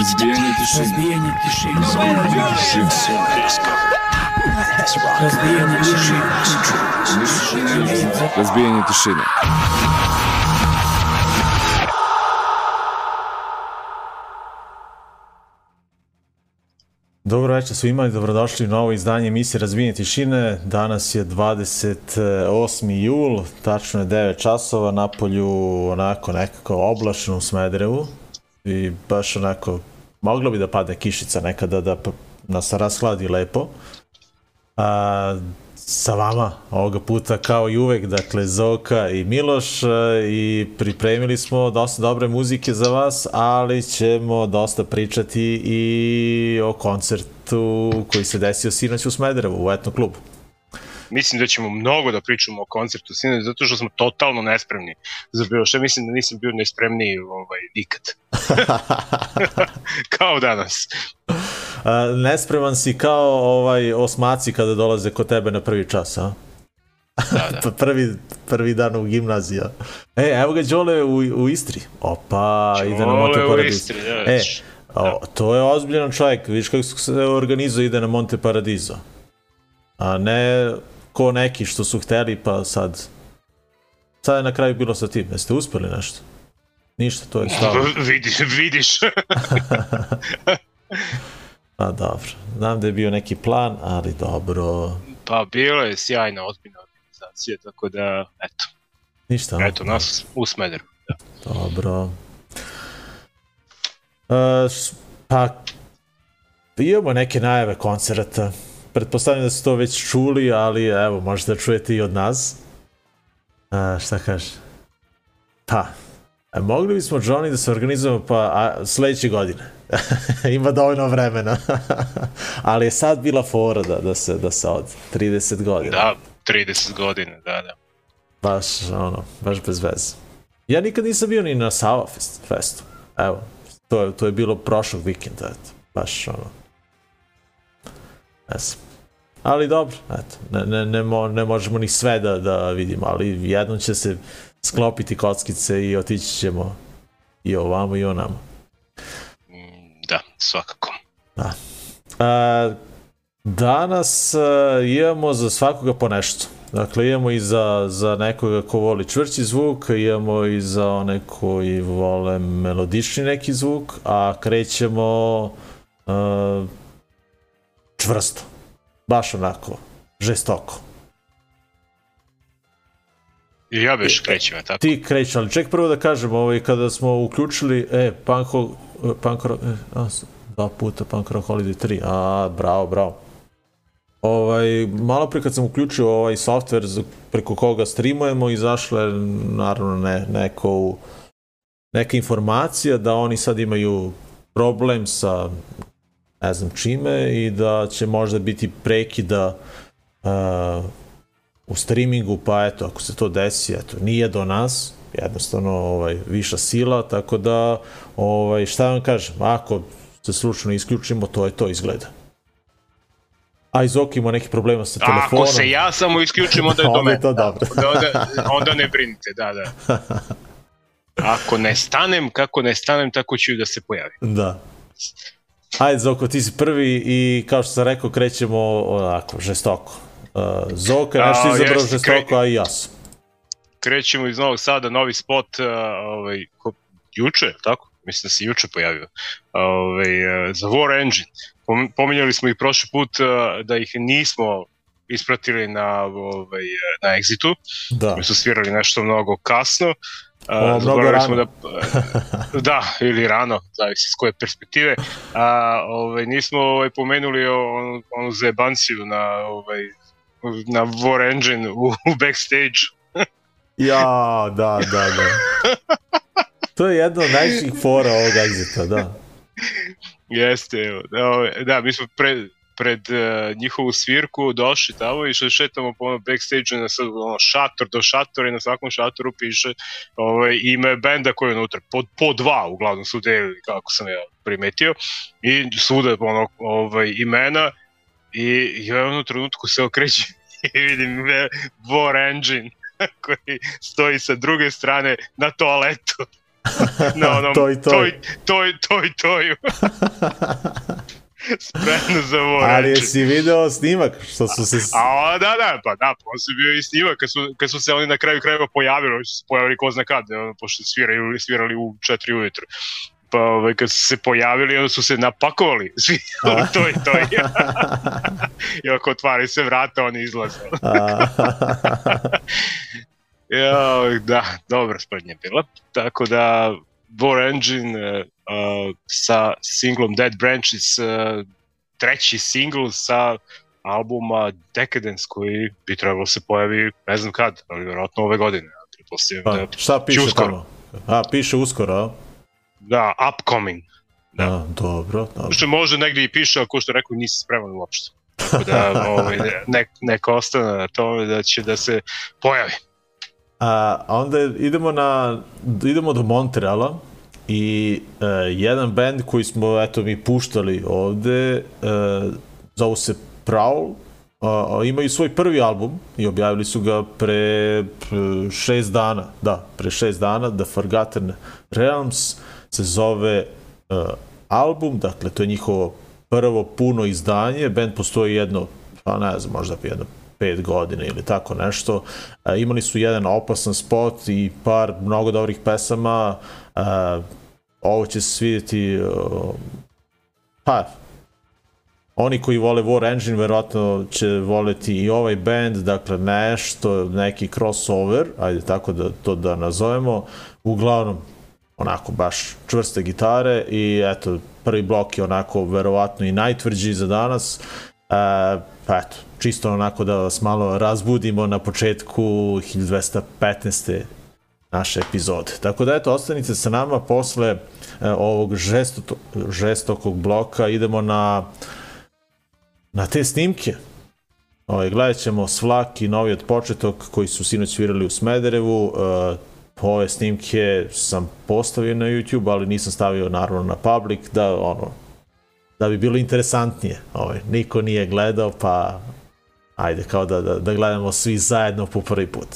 Разбиение тишины. Разбиение тишины. Разбиение тишины. Разбиение тишины. Dobro večer svima i dobrodošli u novo izdanje emisije Razbijenje tišine. Danas je 28. jul, tačno je 9 časova, na polju onako nekako oblačno u Smederevu i baš onako, moglo bi da padne kišica nekada da nas rashladi lepo. A, sa vama ovoga puta kao i uvek, dakle Zoka i Miloš e, i pripremili smo dosta dobre muzike za vas, ali ćemo dosta pričati i o koncertu koji se desio sinoć u Smederevu u etno klubu. Mislim da ćemo mnogo da pričamo o koncertu sinoć zato što smo totalno nespremni za bilo što mislim da nisam bio nespremniji ovaj nikad kao danas A, nespreman si kao ovaj osmaci kada dolaze kod tebe na prvi čas, a? da, da. Pa prvi, prvi dan u gimnazija. E, evo ga Đole u, u Istri. Opa, ide na Đole Monte u Paradiso. Istri, da, E, vidiš. o, to je ozbiljan čovjek, vidiš kako se organizuje ide na Monte Paradiso. A ne ko neki što su hteli pa sad... Sad je na kraju bilo sa tim, jeste uspeli nešto? Ništa, to je stalo. vidiš vidiš Pa dobro, znam da je bio neki plan, ali dobro. pa bilo je sjajna ozbiljna organizacija tako da eto Ništa. eto nas u Smederu da. Dobro. Š- pa, imamo neke najave koncerata. Pretpostavljam da ste to već čuli, ali evo, možete da čujete i od nas. E, šta kaže? Pa, e, mogli bismo, Johnny, da se organizujemo pa a, sledeće godine. Ima dovoljno vremena. ali je sad bila fora da, da, se, da se od 30 godina. da 30 godina da da Baš, ono, baš bez veze. Ja nikad nisam bio ni na Sava fest, festu. Evo, to je, to je bilo prošlog vikenda, eto. Baš, ono. Ne znam. Ali dobro, eto, ne, ne, ne, mo, ne možemo ni sve da, da vidimo, ali jednom će se sklopiti kockice i otići ćemo i ovamo i onamo. Mm, da svakako A, danas a, imamo za svakoga po nešto. Dakle, imamo i za, za nekoga ko voli čvrći zvuk, imamo i za one koji vole melodični neki zvuk, a krećemo a, čvrsto. Baš onako, žestoko. I ja beš krećem tako Ti krećeš, ali ček prvo da kažem, ovaj, kada smo uključili, e, Punk, Ho- Punk Rock, e, a, dva puta Punk Rock Holiday 3, a, bravo, bravo. Ovaj, malo pre kad sam uključio ovaj software za, preko koga streamujemo, izašla je naravno ne, neko, neka informacija da oni sad imaju problem sa ne znam čime i da će možda biti prekida uh, u streamingu, pa eto, ako se to desi, eto, nije do nas, jednostavno ovaj, viša sila, tako da, ovaj, šta vam kažem, ako se slučajno isključimo, to je to izgleda. A iz Zoki ima neki problema sa telefonom. Ako se ja samo isključim, onda je to Onda je mene. to dobro. Da, onda, onda ne brinite, da, da. Ako ne stanem, kako ne stanem, tako ću da se pojavim. Da. Ajde, Zoko, ti si prvi i kao što sam rekao, krećemo onako, žestoko. Uh, Zoka je nešto izabrao žestoko, a i ja sam. Krećemo iz Novog Sada, novi spot, uh, ovaj, ko, juče, tako? Mislim da se juče pojavio, ovaj, uh, za War Engine. Pom- Pominjali smo ih prošli put uh, da ih nismo ispratili na, ovaj, na Exitu, Da. mi su svirali nešto mnogo kasno. O, Uh, mnogo rano. smo da, da, ili rano, zavisi s koje perspektive. A, ovaj, nismo ovaj, pomenuli onu, onu zebanciju na, ovaj, na War Engine u, u backstage. Ja, da, da, da. To je jedna od najvećih fora ovog exita, da. Jeste, evo. Da, ovaj, da, mi smo pred, pred uh, njihovu svirku došli tamo i šetamo po ono backstage na sad, ono, šator do šatora i na svakom šatoru piše ovaj, ime benda koji je unutra. Po, po dva uglavnom su delili, kako sam ja primetio. I svuda ono, ovaj, imena i ja u jednom trenutku se okrećem i vidim War Engine koji stoji sa druge strane na toaletu. na onom Toj, toj. toj, toj, toj, toju. Spremno za War Ali jesi video snimak što su se... A, da, da, pa da, posle bio i snimak kad su, kad su se oni na kraju krajeva pojavili, oni su se pojavili ko zna kad, ono, pošto sviraju, svirali u 4 ujutru. Pa ovaj, kad su se pojavili, onda su se napakovali svi to i to. I ako otvari se vrata, oni izlaze. Ja, da, dobra sprednja bila. Tako da, War Engine uh, sa singlom Dead Branches, uh, treći singl sa albuma Decadence koji bi trebalo se pojavi ne znam kad, ali vjerojatno ove godine. Pa, da, šta piše uskoro. tamo? A, piše uskoro, a? da, upcoming. Da. A, dobro, dobro. Što može negdje i piše, ako što rekao, nisi spreman uopšte. Tako da ovaj, nek, neka ostane na tome da će da se pojavi. A, a onda idemo na idemo do Montreala i e, jedan band koji smo eto mi puštali ovde e, zove se Prowl a, imaju svoj prvi album i objavili su ga pre p- šest dana da, pre šest dana The Forgotten Realms se zove e, album, dakle to je njihovo prvo puno izdanje, band postoji jedno pa ne znam, možda jedno pet godina ili tako nešto. E, imali su jedan opasan spot i par mnogo dobrih pesama. E, ovo će se svidjeti e, pa oni koji vole War Engine verovatno će voleti i ovaj band, dakle nešto, neki crossover, ajde tako da to da nazovemo, uglavnom onako baš čvrste gitare i eto, prvi blok je onako verovatno i najtvrđi za danas. E, pa eto, čisto onako da vas malo razbudimo na početku 1215 naše epizode. Tako da eto, ostanite sa nama posle e, ovog žesto, žestokog bloka, idemo na na te snimke. Ovaj, gledat ćemo Svlak i Novi od početok koji su sinoć svirali u Smederevu. E, ove snimke sam postavio na YouTube, ali nisam stavio naravno na public da ono da bi bilo interesantnije. Ovaj, niko nije gledao, pa ajde kao da, da, da gledamo svi zajedno po prvi put.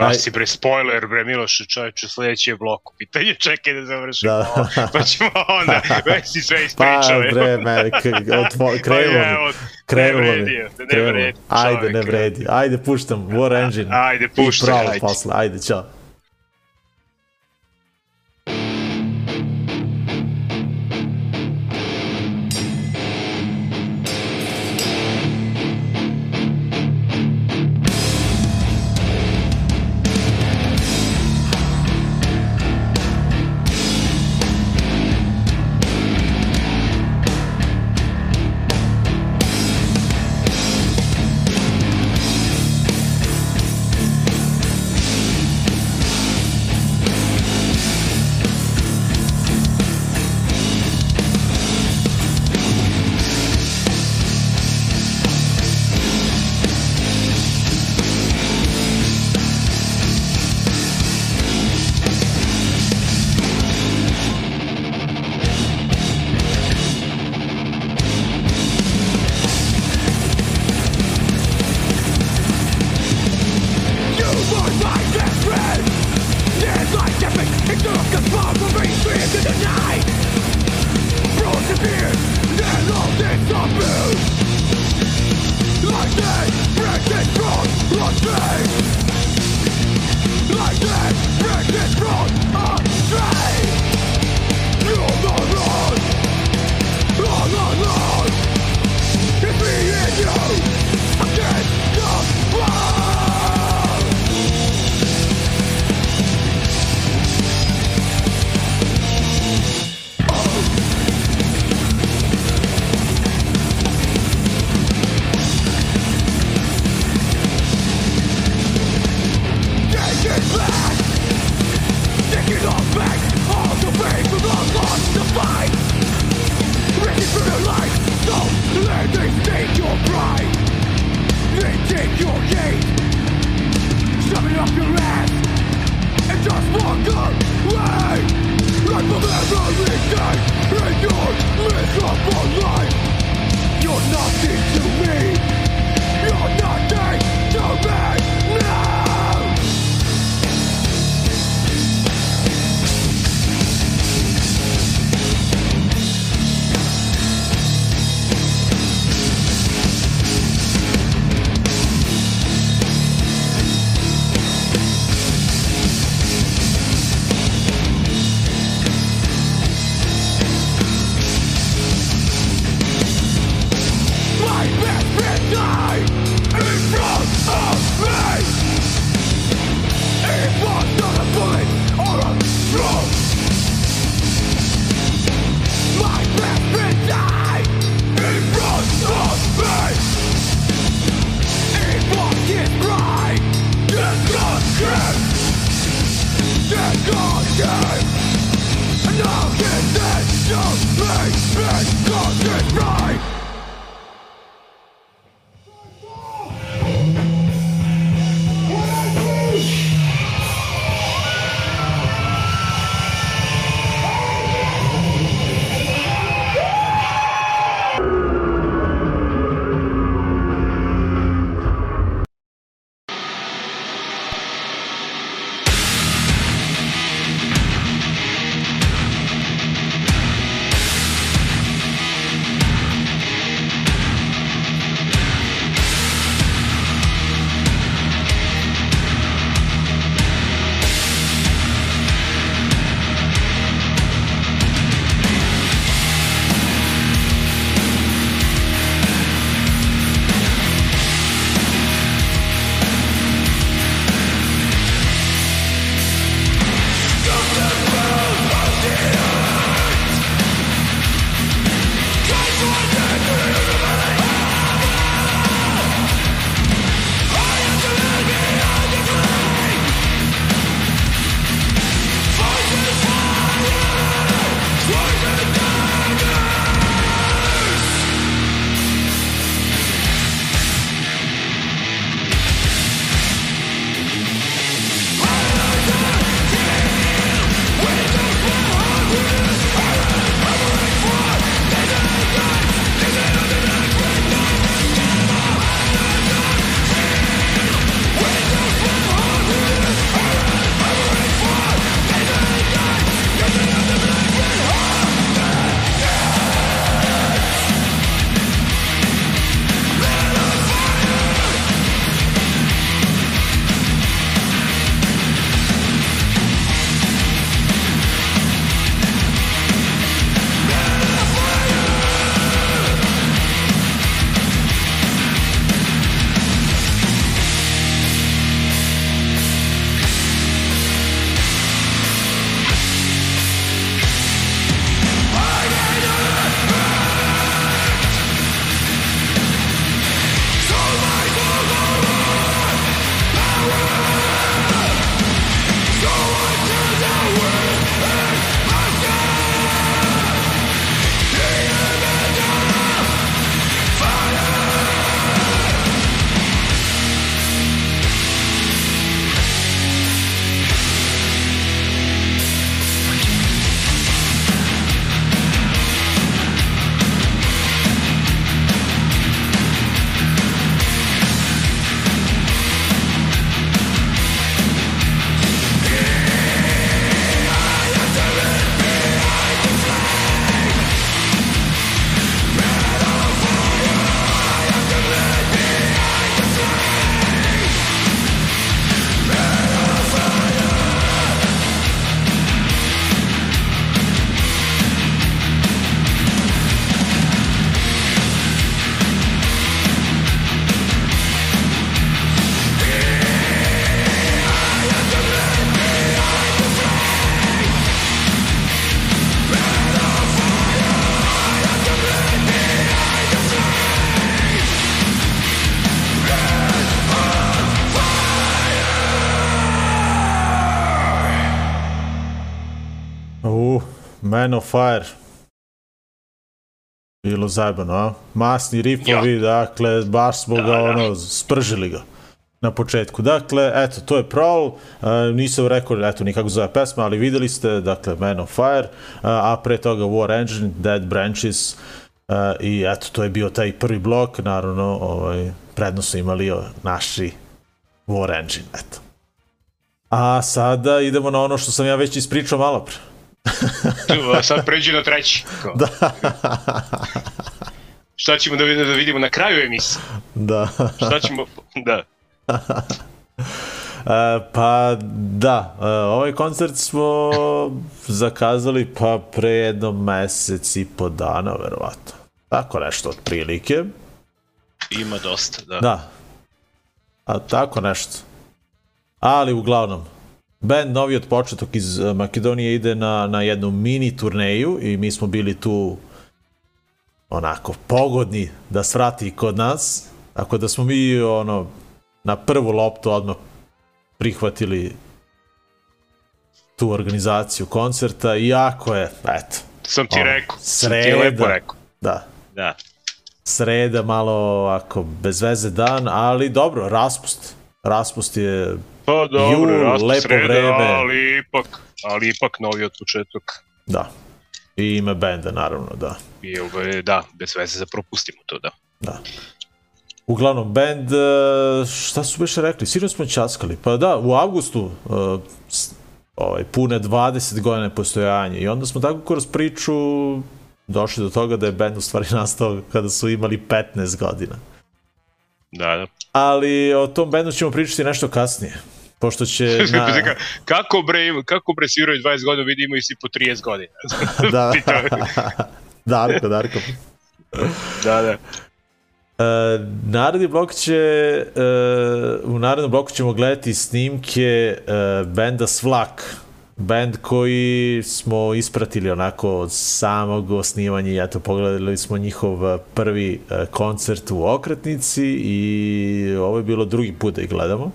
Baš si bre spoiler bre Miloše čovječe sledeći je blok u pitanju čekaj da završimo Da. ovo, pa ćemo onda već si sve Pa, ispričao bre, me, Pa krenulo mi. Krenulo ne mi. vredi, ne Krenulo. vredi, Ajde, ne vredi. Ajde, puštam War Engine. Ajde, I puštaj, Prowl ajde. posle. Ajde, čao. Man of Fire. Bilo zajebano, a? Masni rifovi, ja. dakle, baš smo da, ga, ono, da. spržili ga na početku. Dakle, eto, to je Prowl, uh, nisam rekao, eto, nikako zove pesma, ali videli ste, dakle, Man of Fire, uh, a pre toga War Engine, Dead Branches, uh, i eto, to je bio taj prvi blok, naravno, ovaj, predno su imali naši War Engine, eto. A sada idemo na ono što sam ja već ispričao malo pre. Sad pređi na treći. Da. Šta ćemo da vidimo, da vidimo na kraju emisije? Da. Šta ćemo, da. Uh, pa da, uh, ovaj koncert smo zakazali pa pre jedno mesec i po dana, verovatno. Tako nešto od prilike. Ima dosta, da. Da. A tako nešto. Ali uglavnom, Band novi od početok iz eh, Makedonije ide na, na jednu mini turneju i mi smo bili tu onako pogodni da svrati kod nas. Tako da smo mi ono na prvu loptu odmah prihvatili tu organizaciju koncerta, iako je, eto, Sam ti Ono, rekao, sam ti lepo sreda. rekao. Da. Da. Sreda malo ovako bez veze dan, ali dobro, raspust. Raspust je Pa dobro, rastu lepo sreda, vreme. ali ipak, ali ipak novi od početak. Da. I ime benda, naravno, da. I ovaj, da, bez veze za propustimo to, da. Da. Uglavnom, band, e, šta su više rekli? Sinoć smo časkali. Pa da, u avgustu e, ovaj, pune 20 godina postojanja i onda smo tako kroz priču došli do toga da je band u stvari nastao kada su imali 15 godina. Da, da. Ali o tom bendu ćemo pričati nešto kasnije. Pošto će... Na... Ka- kako bre, kako bre sviraju 20 godina, vidi imaju svi po 30 godina. da. Darko, Darko. da, da. E, naredni blok će, e, u narednom bloku ćemo gledati snimke e, benda Svlak, band koji smo ispratili onako od samog osnivanja i eto pogledali smo njihov prvi koncert u Okretnici i ovo je bilo drugi put da ih gledamo.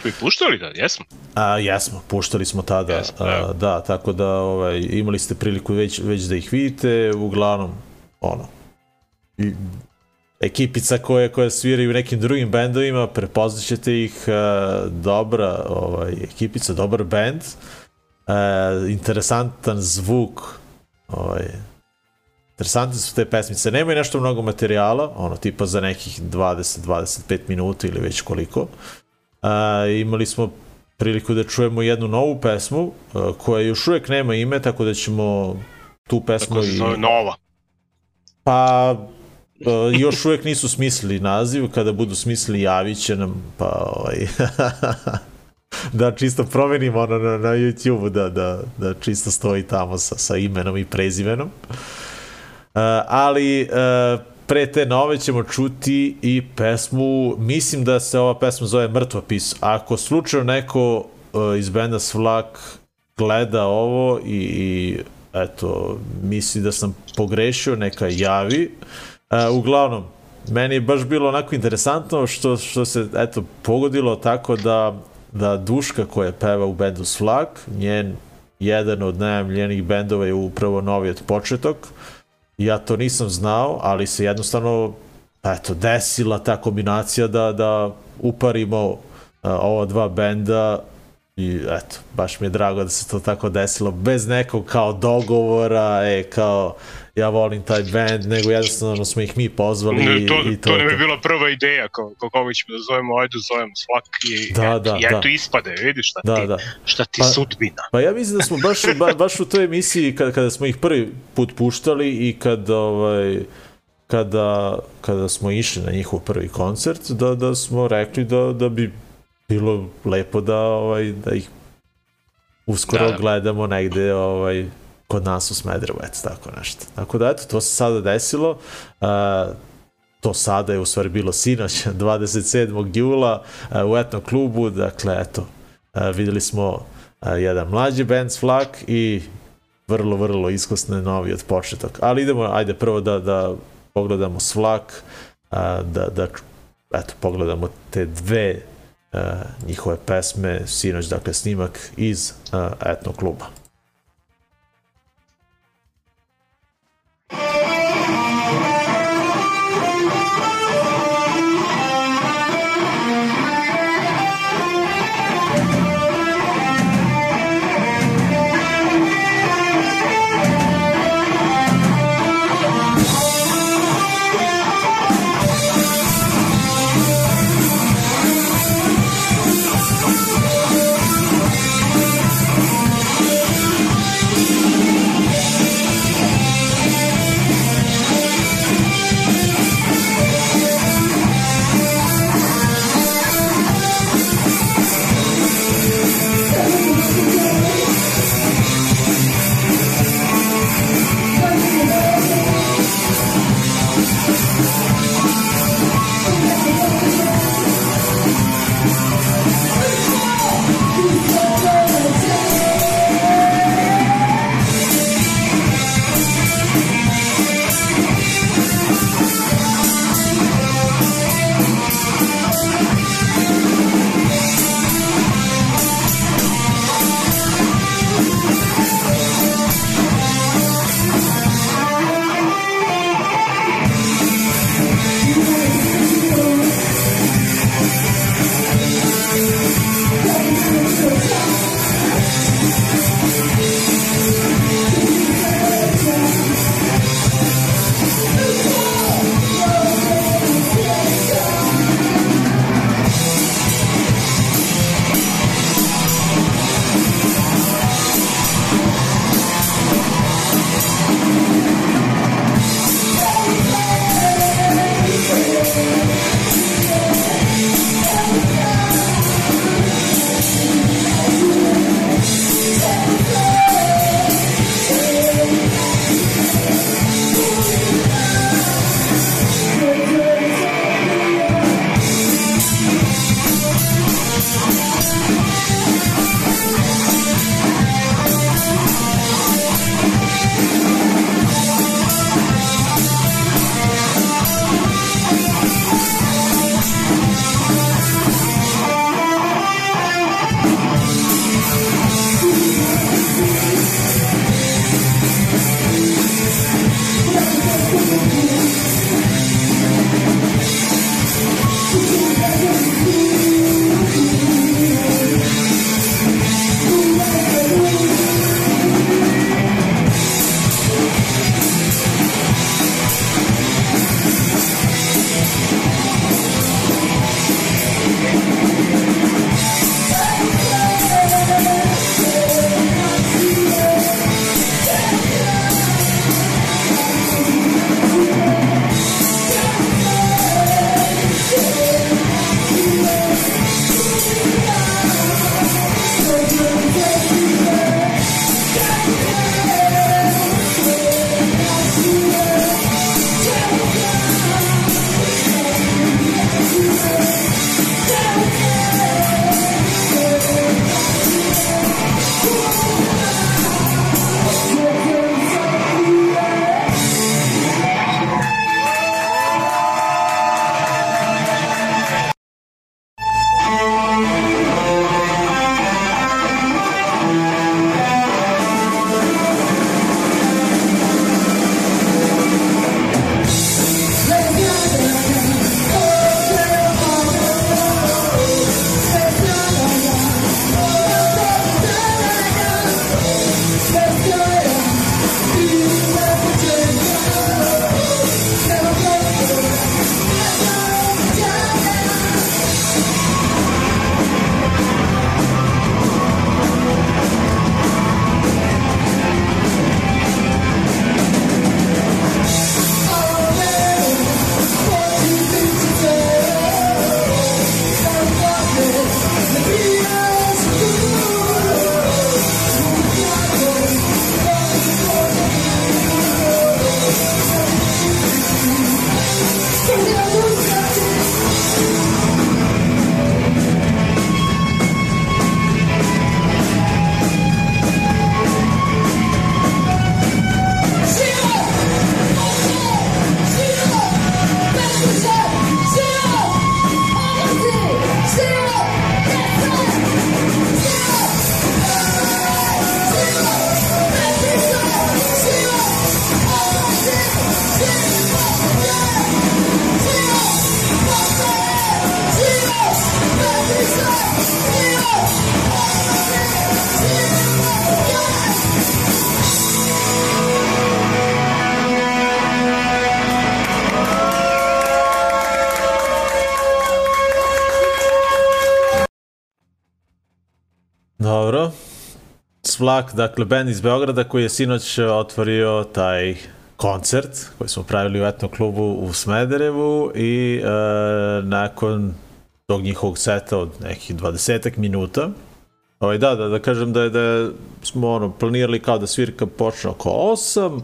Smo i puštali da, jesmo. A, jesmo, puštali smo tada, Jesmo, a, da. da, tako da ovaj, imali ste priliku već, već da ih vidite, uglavnom, ono, i- ekipica koje, koje sviraju u nekim drugim bendovima, prepoznaćete ih, a, dobra ovaj, ekipica, dobar bend, a, interesantan zvuk, ovaj, interesantne su te pesmice, nemaju nešto mnogo materijala, ono, tipa za nekih 20-25 minuta ili već koliko, A, imali smo priliku da čujemo jednu novu pesmu a, koja još uvek nema ime, tako da ćemo tu pesmu Tako se i... zove Nova. Pa a, još uvek nisu smislili naziv, kada budu smislili javit će nam, pa ovaj... da čisto promenimo ono na, na YouTube-u, da, da, da čisto stoji tamo sa, sa imenom i prezimenom. Uh, ali uh, pre te nove ćemo čuti i pesmu, mislim da se ova pesma zove Mrtvopis. Ako slučajno neko uh, iz benda Svlak gleda ovo i, i eto, misli da sam pogrešio, neka javi. Uh, uglavnom, meni je baš bilo onako interesantno što, što se, eto, pogodilo tako da, da Duška koja peva u bendu Svlak, njen jedan od najamljenijih bendova je upravo novi od početok, ja to nisam znao, ali se jednostavno eto, desila ta kombinacija da, da uparimo uh, ova dva benda i eto, baš mi je drago da se to tako desilo, bez nekog kao dogovora, e, kao ja volim taj band, nego jednostavno smo ih mi pozvali Ne, i, to, i to, to nam je bila prva ideja, kao, kako ćemo da zovemo, ajde zovemo svak i, Da, eto, da, i eto da. ispade, vidiš šta Da, ti, da. šta ti Pa- sudbina. Pa ja mislim da smo baš, ba, baš u toj emisiji kada, kada smo ih prvi put puštali i kada, ovaj, kada, kada smo išli na njihov prvi koncert, da, da smo rekli da, da bi bilo lepo da, ovaj, da ih uskoro Da, da, da. da. gledamo negde ovaj, kod nas u Smederevu, eto tako nešto. Tako da, eto, to se sada desilo. Uh, to sada je u stvari bilo sinoć, 27. jula uh, u etnom klubu, dakle, eto, uh, videli smo uh, jedan mlađi band Flak i vrlo, vrlo iskusne novi od početak. Ali idemo, ajde prvo da, da pogledamo Svlak, a, da, da eto, pogledamo te dve a, njihove pesme, sinoć, dakle, snimak iz a, etno kluba. Vlak, dakle, band iz Beograda koji je sinoć otvorio taj koncert koji smo pravili u etnom klubu u Smederevu i e, nakon tog njihovog seta od nekih 20 minuta Ovaj, da, da, da kažem da je, da smo ono, planirali kao da svirka počne oko 8,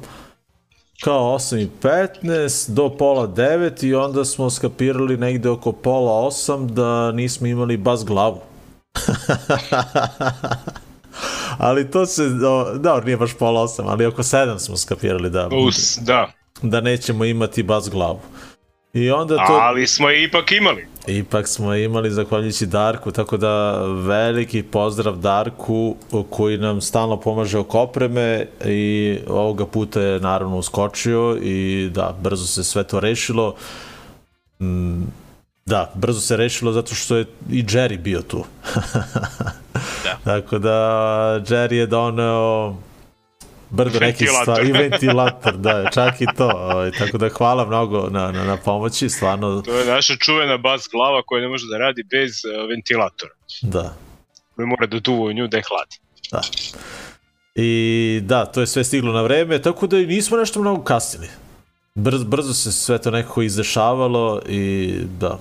kao 8 i 15 do pola 9 i onda smo skapirali negde oko pola 8 da nismo imali bas glavu. ali to se, da, nije baš pola 8, ali oko 7 smo skapirali da, Us, da. da nećemo imati bas glavu. I onda to... Ali smo je ipak imali. Ipak smo imali zahvaljujući Darku, tako da veliki pozdrav Darku koji nam stalno pomaže oko opreme i ovoga puta je naravno uskočio i da, brzo se sve to rešilo. Mm, da, brzo se rešilo zato što je i Jerry bio tu. Tako da Jerry je doneo brdo nekih stvari, i ventilator, da, čak i to. Ovaj, tako da hvala mnogo na, na, na pomoći, stvarno. To je naša čuvena bas glava koja ne može da radi bez uh, ventilatora. Da. Koji mora da duva u nju da je hladi. Da. I da, to je sve stiglo na vreme, tako da nismo nešto mnogo kasnili. Brzo, brzo se sve to nekako izdešavalo i da,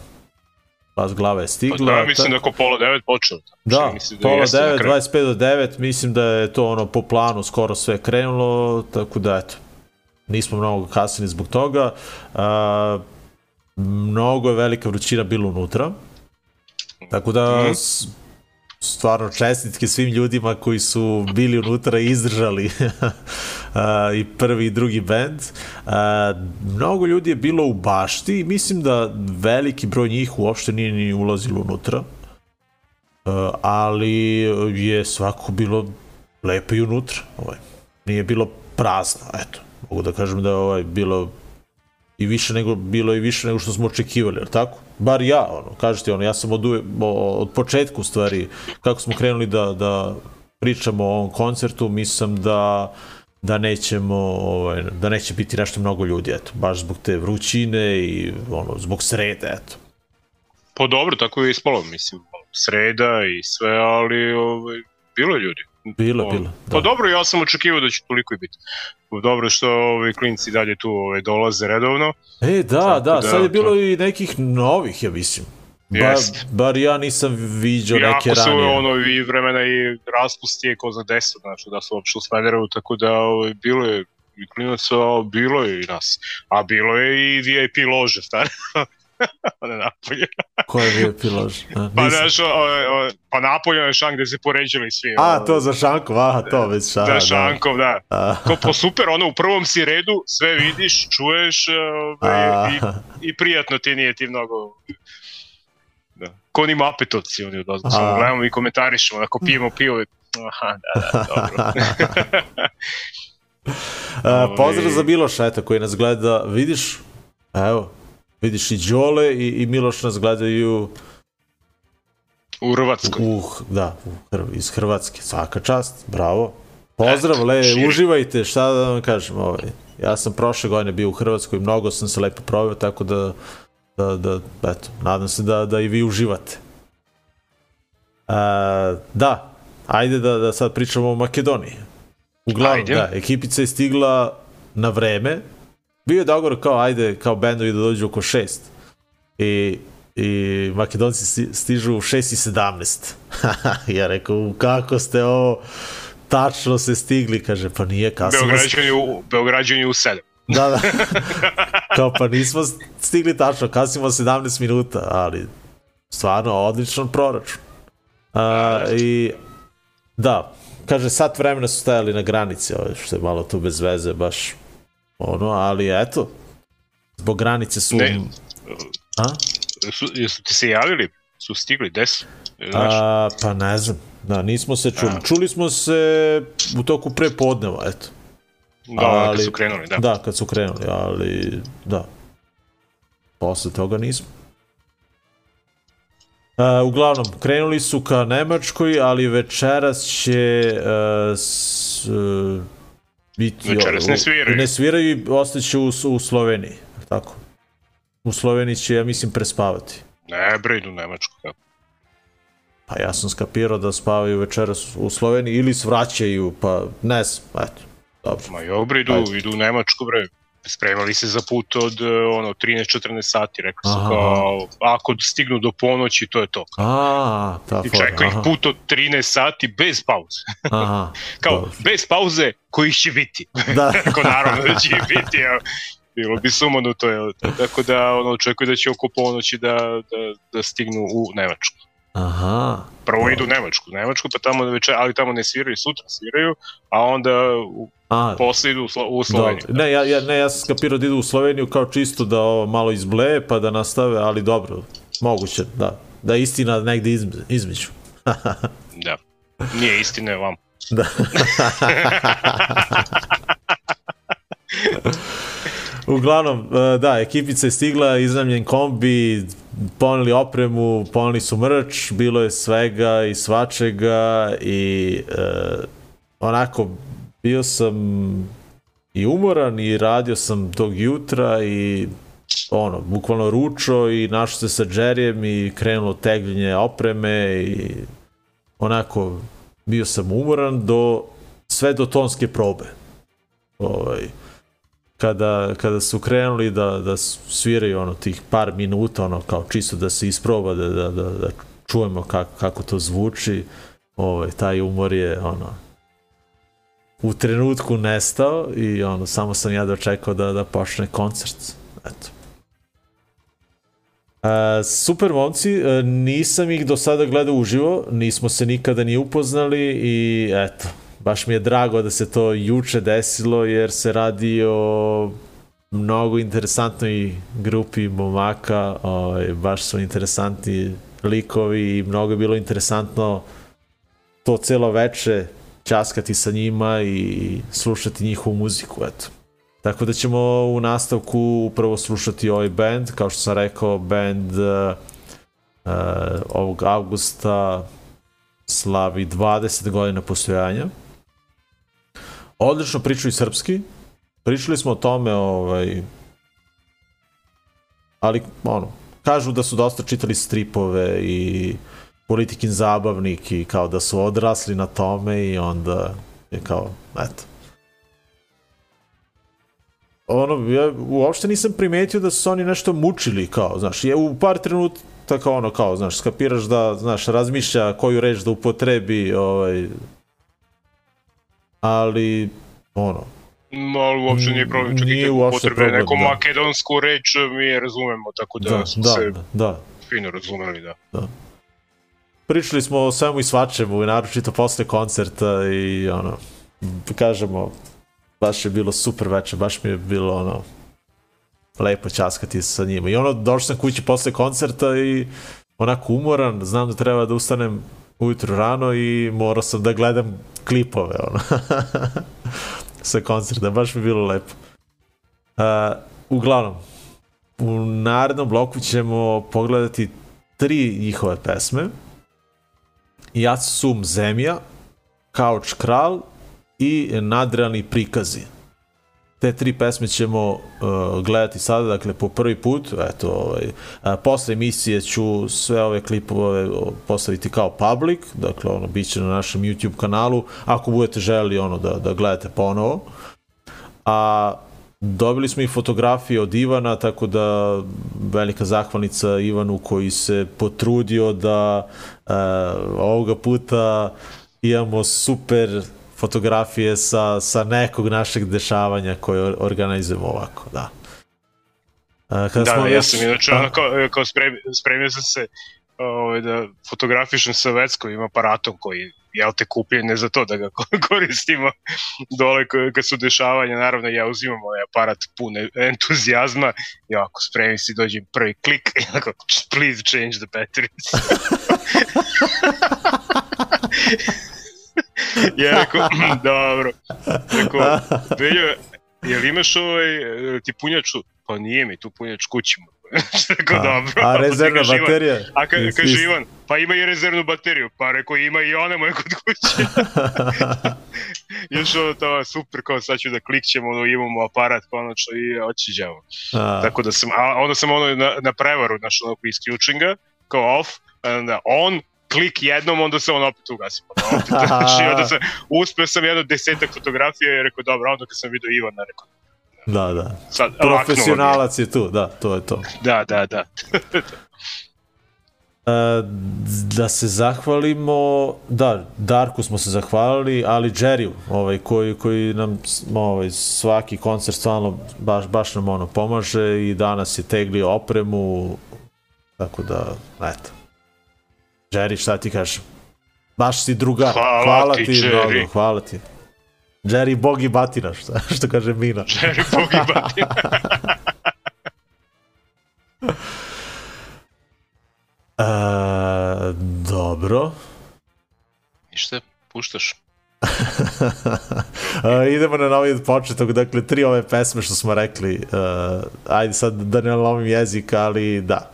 Pas glava je stigla. Pa da, mislim da je oko pola devet počeo. Da, da pola devet, 25 do 9, mislim da je to ono po planu skoro sve krenulo, tako da eto, nismo mnogo kasnili zbog toga. A, mnogo je velika vrućina bila unutra, tako da mm stvarno čestitke svim ljudima koji su bili unutra i izdržali i prvi i drugi band. Mnogo ljudi je bilo u bašti i mislim da veliki broj njih uopšte nije ni ulazilo unutra. Ali je svako bilo lepo i unutra. Ovaj. Nije bilo prazno, eto. Mogu da kažem da je ovaj bilo i više nego, bilo i više nego što smo očekivali, ali tako? Bar ja, ono, kažete, ono, ja sam od, od početka, u stvari, kako smo krenuli da, da pričamo o ovom koncertu, mislim da da nećemo, ovaj, da neće biti nešto mnogo ljudi, eto, baš zbog te vrućine i ono, zbog srede, eto. Pa dobro, tako je ispalo, mislim, sreda i sve, ali ovaj, bilo je ljudi. Bilo, bilo. Da. Pa dobro, ja sam očekivao da će toliko i biti. Dobro što ovi klinci dalje tu ove, dolaze redovno. E, da, da, da, sad je bilo to... i nekih novih, ja mislim. Ba, bar ja nisam viđao neke ranije. Jako su ono i vremena i raspust je ko za deset, znači da su uopšte u Smederevu, tako da ove, bilo je i klinaca, bilo je i nas. A bilo je i VIP lože, stari. one napolje. Ko je bio pilož? pa, znaš, o, o, pa napolje je šank gde se poređali svi. A, to za šankov, aha, to već šank. Za šankov, da. da. Ko po super, ono, u prvom si redu, sve vidiš, čuješ ove, i, i prijatno ti nije ti mnogo da. Ko ni mapetovci, oni odozno, samo gledamo i komentarišemo, ako pijemo pivo, aha, da, da, dobro. Uh, pozdrav za Miloša, eto, koji nas gleda, vidiš, evo, Vidiš i Đole i, i Miloš nas gledaju u Hrvatskoj. U, da, u, iz Hrvatske. Svaka čast, bravo. Pozdrav, Eto, le, širi. uživajte, šta da vam kažem. Ovaj. Ja sam prošle godine bio u Hrvatskoj, mnogo sam se lepo proveo, tako da, da, da eto, nadam se da, da i vi uživate. A, da, ajde da, da sad pričamo o Makedoniji. Uglavnom, ajde. da, ekipica je stigla na vreme, bio je dogovor kao ajde kao bendovi da dođu oko 6 i i Makedonci stižu u 6 i 17 ja rekao kako ste ovo tačno se stigli? Kaže pa nije kasno. Beograđani u, Beograđani u 7 da, da. Kao pa nismo stigli tačno, kasnimo 17 minuta, ali stvarno odličan proračun. A, I da, kaže sat vremena su stajali na granici, ovo, što je malo tu bez veze, baš Ono, ali eto, zbog granice su... Ne, A? Su, jesu ti se javili? Su stigli, gde su? A, pa ne znam, da, nismo se čuli. A. Čuli smo se u toku prepodneva, eto. Da, ali, kad su krenuli, da. Da, kad su krenuli, ali da. Posle toga nismo. Uh, uglavnom, krenuli su ka Nemačkoj, ali večeras će uh, s, uh, biti... Večeras ne sviraju. Ne sviraju i ostaće u, u Sloveniji, tako. U Sloveniji će, ja mislim, prespavati. Ne, bre, idu u Nemačku, kako. Pa ja sam skapirao da spavaju večeras u Sloveniji ili svraćaju, pa ne znam, eto, dobro. Ma dobro, idu, Ajde. idu u Nemačku, bre. Spremali se za put od e, ono 13-14 sati, su Aha. kao ako stignu do ponoći, to je to. A, ta I čeka ih put od 13 sati bez pauze. aha, Kao, dobro. bez pauze kojih će biti. Da, Rekao, naravno da će biti, evo. Bilo bi sumanuto, je. Tako da, ono, očekuju da će oko ponoći da, da, da stignu u Nemačku. Aha, Prvo idu u Nemačku, Nemačku, pa tamo večer, ali tamo ne sviraju, sutra sviraju, a onda u, a, posle idu u, Slo, u Sloveniju. Dobro. Ne, ja, ja, ne, ja sam skapirao da idu u Sloveniju kao čisto da ovo malo izbleje pa da nastave, ali dobro, moguće, da. Da je istina negde izme, između. Da. Nije istina, je vam. Da. Uglavnom, e, da, ekipica je stigla, iznamljen kombi, poneli opremu, poneli su mrč, bilo je svega i svačega i e, onako bio sam i umoran i radio sam tog jutra i ono, bukvalno ručo i našao se sa Džerijem i krenulo tegljenje opreme i onako bio sam umoran do sve do tonske probe. Ovaj, kada, kada su krenuli da, da sviraju ono tih par minuta, ono kao čisto da se isproba, da, da, da, da čujemo kako, kako to zvuči, ovaj, taj umor je ono, u trenutku nestao i ono, samo sam ja dočekao da, da počne koncert. Eto. E, super momci, e, nisam ih do sada gledao uživo, nismo se nikada ni upoznali i eto, baš mi je drago da se to juče desilo jer se radi o mnogo interesantnoj grupi momaka, ovaj, baš su interesantni likovi i mnogo je bilo interesantno to celo veče časkati sa njima i slušati njihovu muziku, eto. Tako da ćemo u nastavku upravo slušati ovaj band, kao što sam rekao, band uh, ovog avgusta slavi 20 godina postojanja. Odlično pričaju srpski. Pričali smo o tome, ovaj, ali ono, kažu da su dosta čitali stripove i politikin zabavnik i kao da su odrasli na tome i onda je kao, eto, ono, ja uopšte nisam primetio da su oni nešto mučili, kao, znaš, je u par trenutaka ono, kao, znaš, skapiraš da, znaš, razmišlja koju reč da upotrebi, ovaj, ali, ono, No, ali uopšte nije problem, čak Nije i uopšte potrebe neku da. makedonsku reč, mi je razumemo, tako da, da, smo da, se da, da. fino razumeli, da. Pričali smo o svemu i svačemu, i naročito posle koncerta i ono, kažemo, baš je bilo super veče, baš mi je bilo ono, lepo časkati sa njima. I ono, došao sam kući posle koncerta i onako umoran, znam da treba da ustanem ujutru rano i morao sam da gledam klipove, ono, sa koncerta, baš mi bilo lepo. Uh, uglavnom, u narednom bloku ćemo pogledati tri njihove pesme. Ja sum zemlja, Kauč kral i Nadrealni prikazi. Te tri pesme ćemo uh, gledati sada, dakle po prvi put, eto, ovaj, a, posle emisije ću sve ove klipove postaviti kao public, dakle ono, bit će na našem YouTube kanalu, ako budete želi ono da, da gledate ponovo. A dobili smo i fotografije od Ivana, tako da velika zahvalnica Ivanu koji se potrudio da uh, ovoga puta imamo super fotografije sa, sa nekog našeg dešavanja koje or- organizujemo ovako, da. Kada Da, smo ja već- sam inače, Da. ono, kao, kao spremio, spremio sam se ovaj, da fotografišem sa veckovim aparatom koji jel te kupljen ne za to da ga ko- koristimo dole kad su dešavanja, naravno ja uzimam ovaj aparat pun e- entuzijazma i ovako spremim se dođem prvi klik i onako please change the batteries ja rekao, dobro rekao, Veljo, jel imaš ovaj, e, ti? Pa nije mi tu punjač kućima. Rekao, A, dobro. a Pa rezervna Ivan, baterija? A ka, Jesi kaže isto? Ivan, pa ima i rezervnu bateriju. Pa rekao, ima i ona moja kod kuće. Još ono to super, kao sad ću da klikćemo, ono, imamo aparat konačno i očiđamo. Tako da sam, a onda sam ono na, na prevaru, znaš, ono, isključim ga, kao off, onda on, klik jednom, onda se on opet ugasi. Pa opet, znači, onda sam, uspeo sam jedno desetak fotografija i rekao, dobro, onda kad sam vidio Ivana, rekao, Da, da. sad, Profesionalac je tu, da, to je to. Da, da, da. E, da se zahvalimo, da, Darku smo se zahvalili, ali Jerryu, ovaj, koji, koji nam ovaj, svaki koncert stvarno baš, baš nam ono pomaže i danas je teglio opremu, tako da, eto. Jerry, šta ti kažem? Baš si drugar. Hvala hvala ti, ti Jerry. mnogo, hvala ti. Jerry, bog i batina, šta, što kaže Mina. Jerry pogibati. E, dobro. Ništa, puštaš. uh, idemo na novi početok, dakle, tri ove pesme što smo rekli, uh, ajde sad da ne lomim jezik, ali da.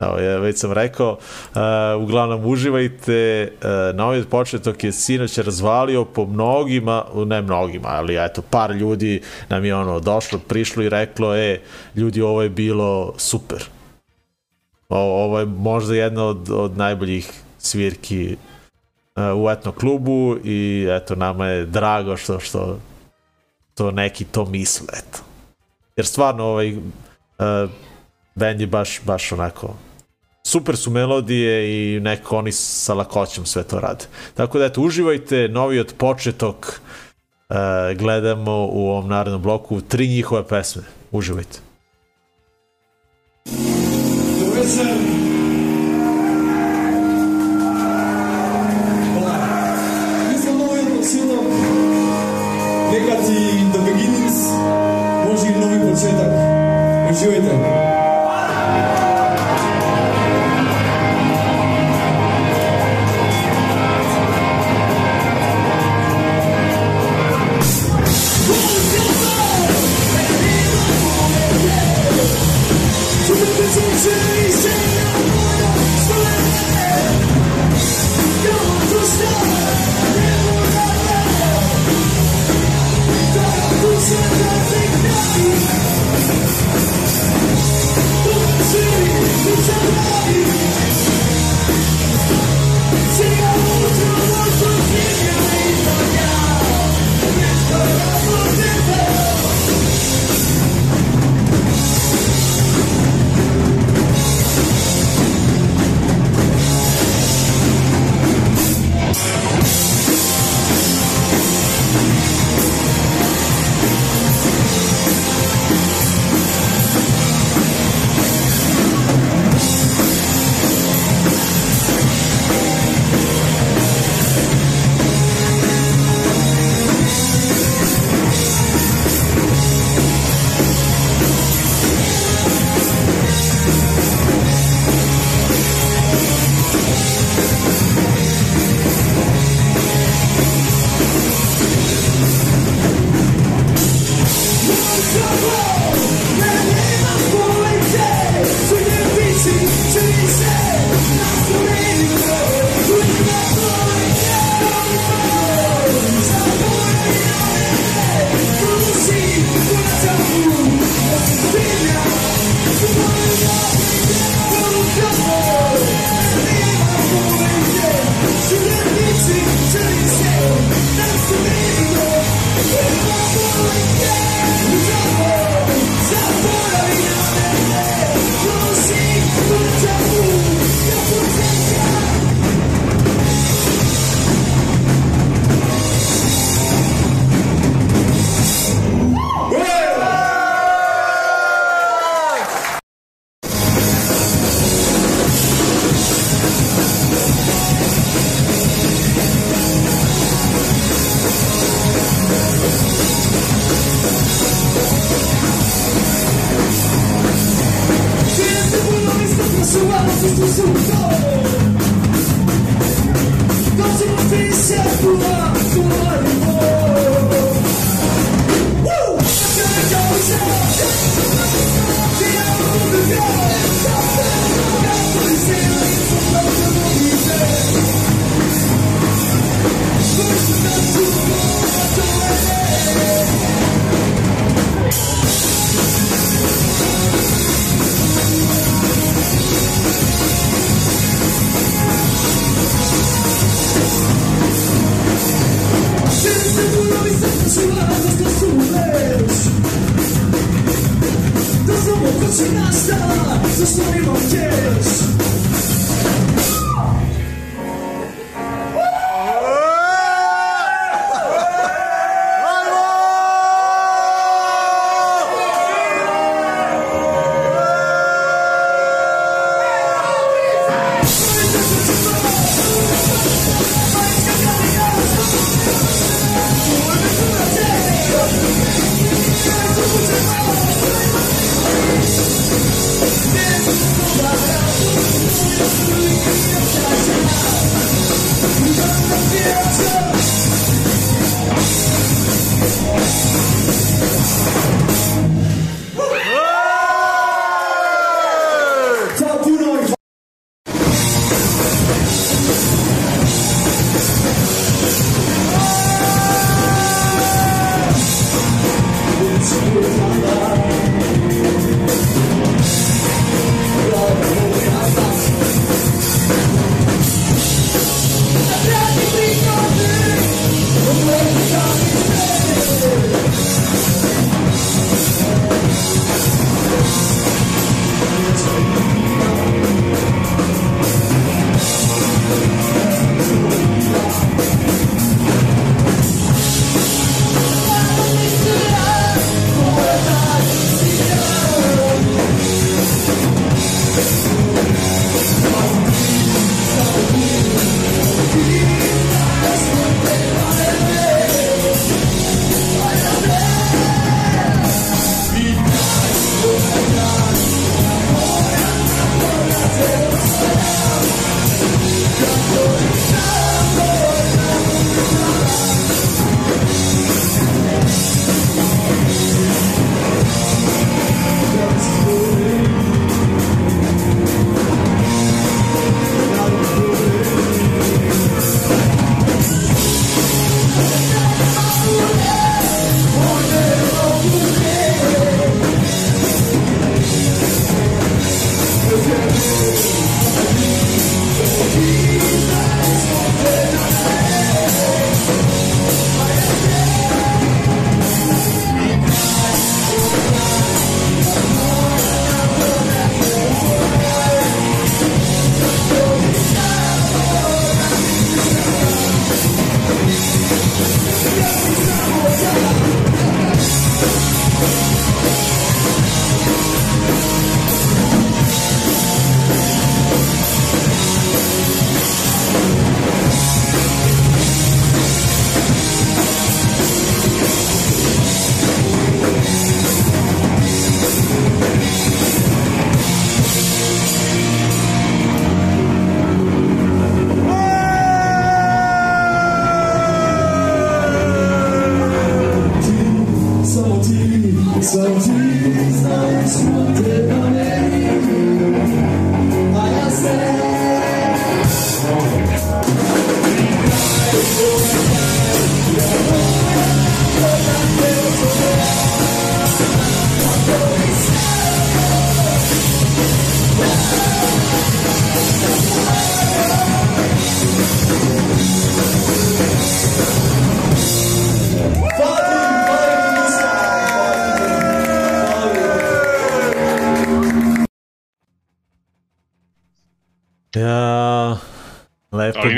Evo, ja već sam rekao, uh, uglavnom uživajte, uh, novi početok je sinoć razvalio po mnogima, ne mnogima, ali eto, par ljudi nam je ono došlo, prišlo i reklo, e, ljudi, ovo je bilo super. O, ovo je možda jedna od, od najboljih svirki uh, u etno klubu i eto nama je drago što što to neki to misle eto. Jer stvarno ovaj uh, band je baš baš onako super su melodije i neko oni sa lakoćom sve to rade. Tako da eto uživajte novi od početok uh, gledamo u ovom narednom bloku tri njihove pesme. Uživajte. Dobro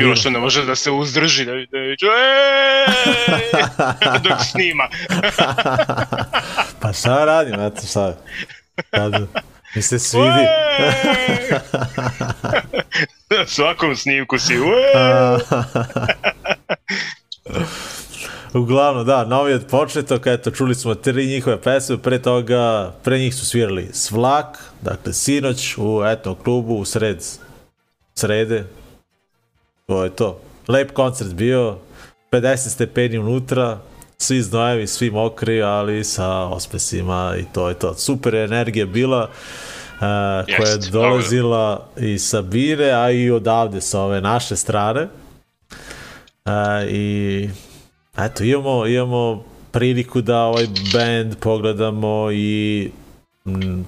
bilo. Miloš ne može da se uzdrži, da, da "Ej!" dok snima. pa šta radim, eto šta. Kad mi se svidi. Na svakom snimku si! Uglavnom, da, novi od početok, eto, čuli smo tri njihove pesme, pre toga, pre njih su svirali Svlak, dakle, sinoć u etnom klubu u sred, srede, to je to. Lep koncert bio, 50 stepeni unutra, svi znojevi, svi mokri, ali sa ospesima i to je to. Super energija bila, uh, koja je dolazila i sa Bire, a i odavde sa ove naše strane. Uh, I eto, imamo, imamo priliku da ovaj band pogledamo i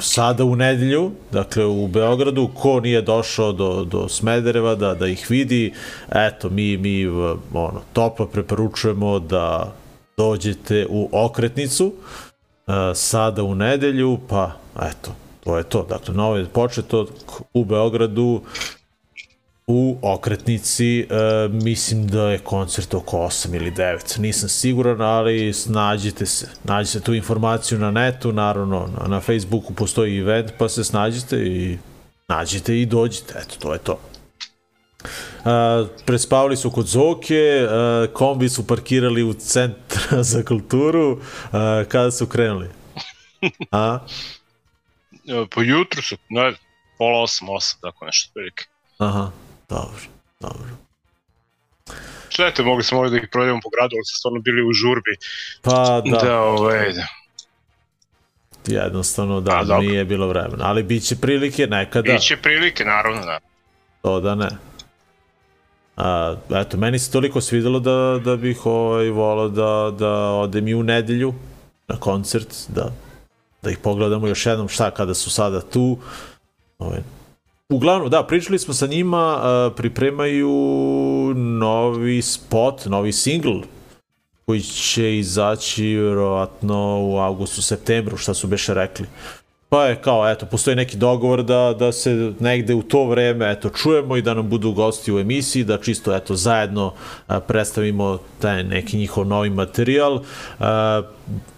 sada u nedelju, dakle u Beogradu, ko nije došao do, do Smedereva da, da ih vidi, eto, mi, mi ono, toplo preporučujemo da dođete u okretnicu uh, sada u nedelju, pa eto, to je to. Dakle, novo je početo u Beogradu, u okretnici, e, mislim da je koncert oko 8 ili 9, nisam siguran, ali snađite se, nađite tu informaciju na netu, naravno na, na Facebooku postoji event, pa se snađite i nađite i dođite, eto, to je to. Uh, prespavali su kod Zoke, uh, kombi su parkirali u centru za kulturu, uh, kada su krenuli? A? E, Po jutru su, ne, pola osam, osam, tako nešto, prilike. Aha, dobro, dobro. Štete, mogli smo ovdje da ih provedemo po gradu, ali su stvarno bili u žurbi. Pa da, Da, ovaj, da. jednostavno da, A, dobro. nije bilo vremena, ali bit će prilike nekada, Biće prilike, naravno, da. to da ne. A, eto, meni se toliko svidelo da, da bih ovaj, volao da, da odem i u nedelju na koncert, da, da ih pogledamo još jednom šta kada su sada tu. Ovaj, Uglavnom, da, pričali smo sa njima, a, pripremaju novi spot, novi single koji će izaći vjerovatno u augustu, septembru, šta su beše rekli. Pa je kao, eto, postoji neki dogovor da, da se negde u to vreme, eto, čujemo i da nam budu gosti u emisiji, da čisto, eto, zajedno a, predstavimo taj neki njihov novi materijal. A,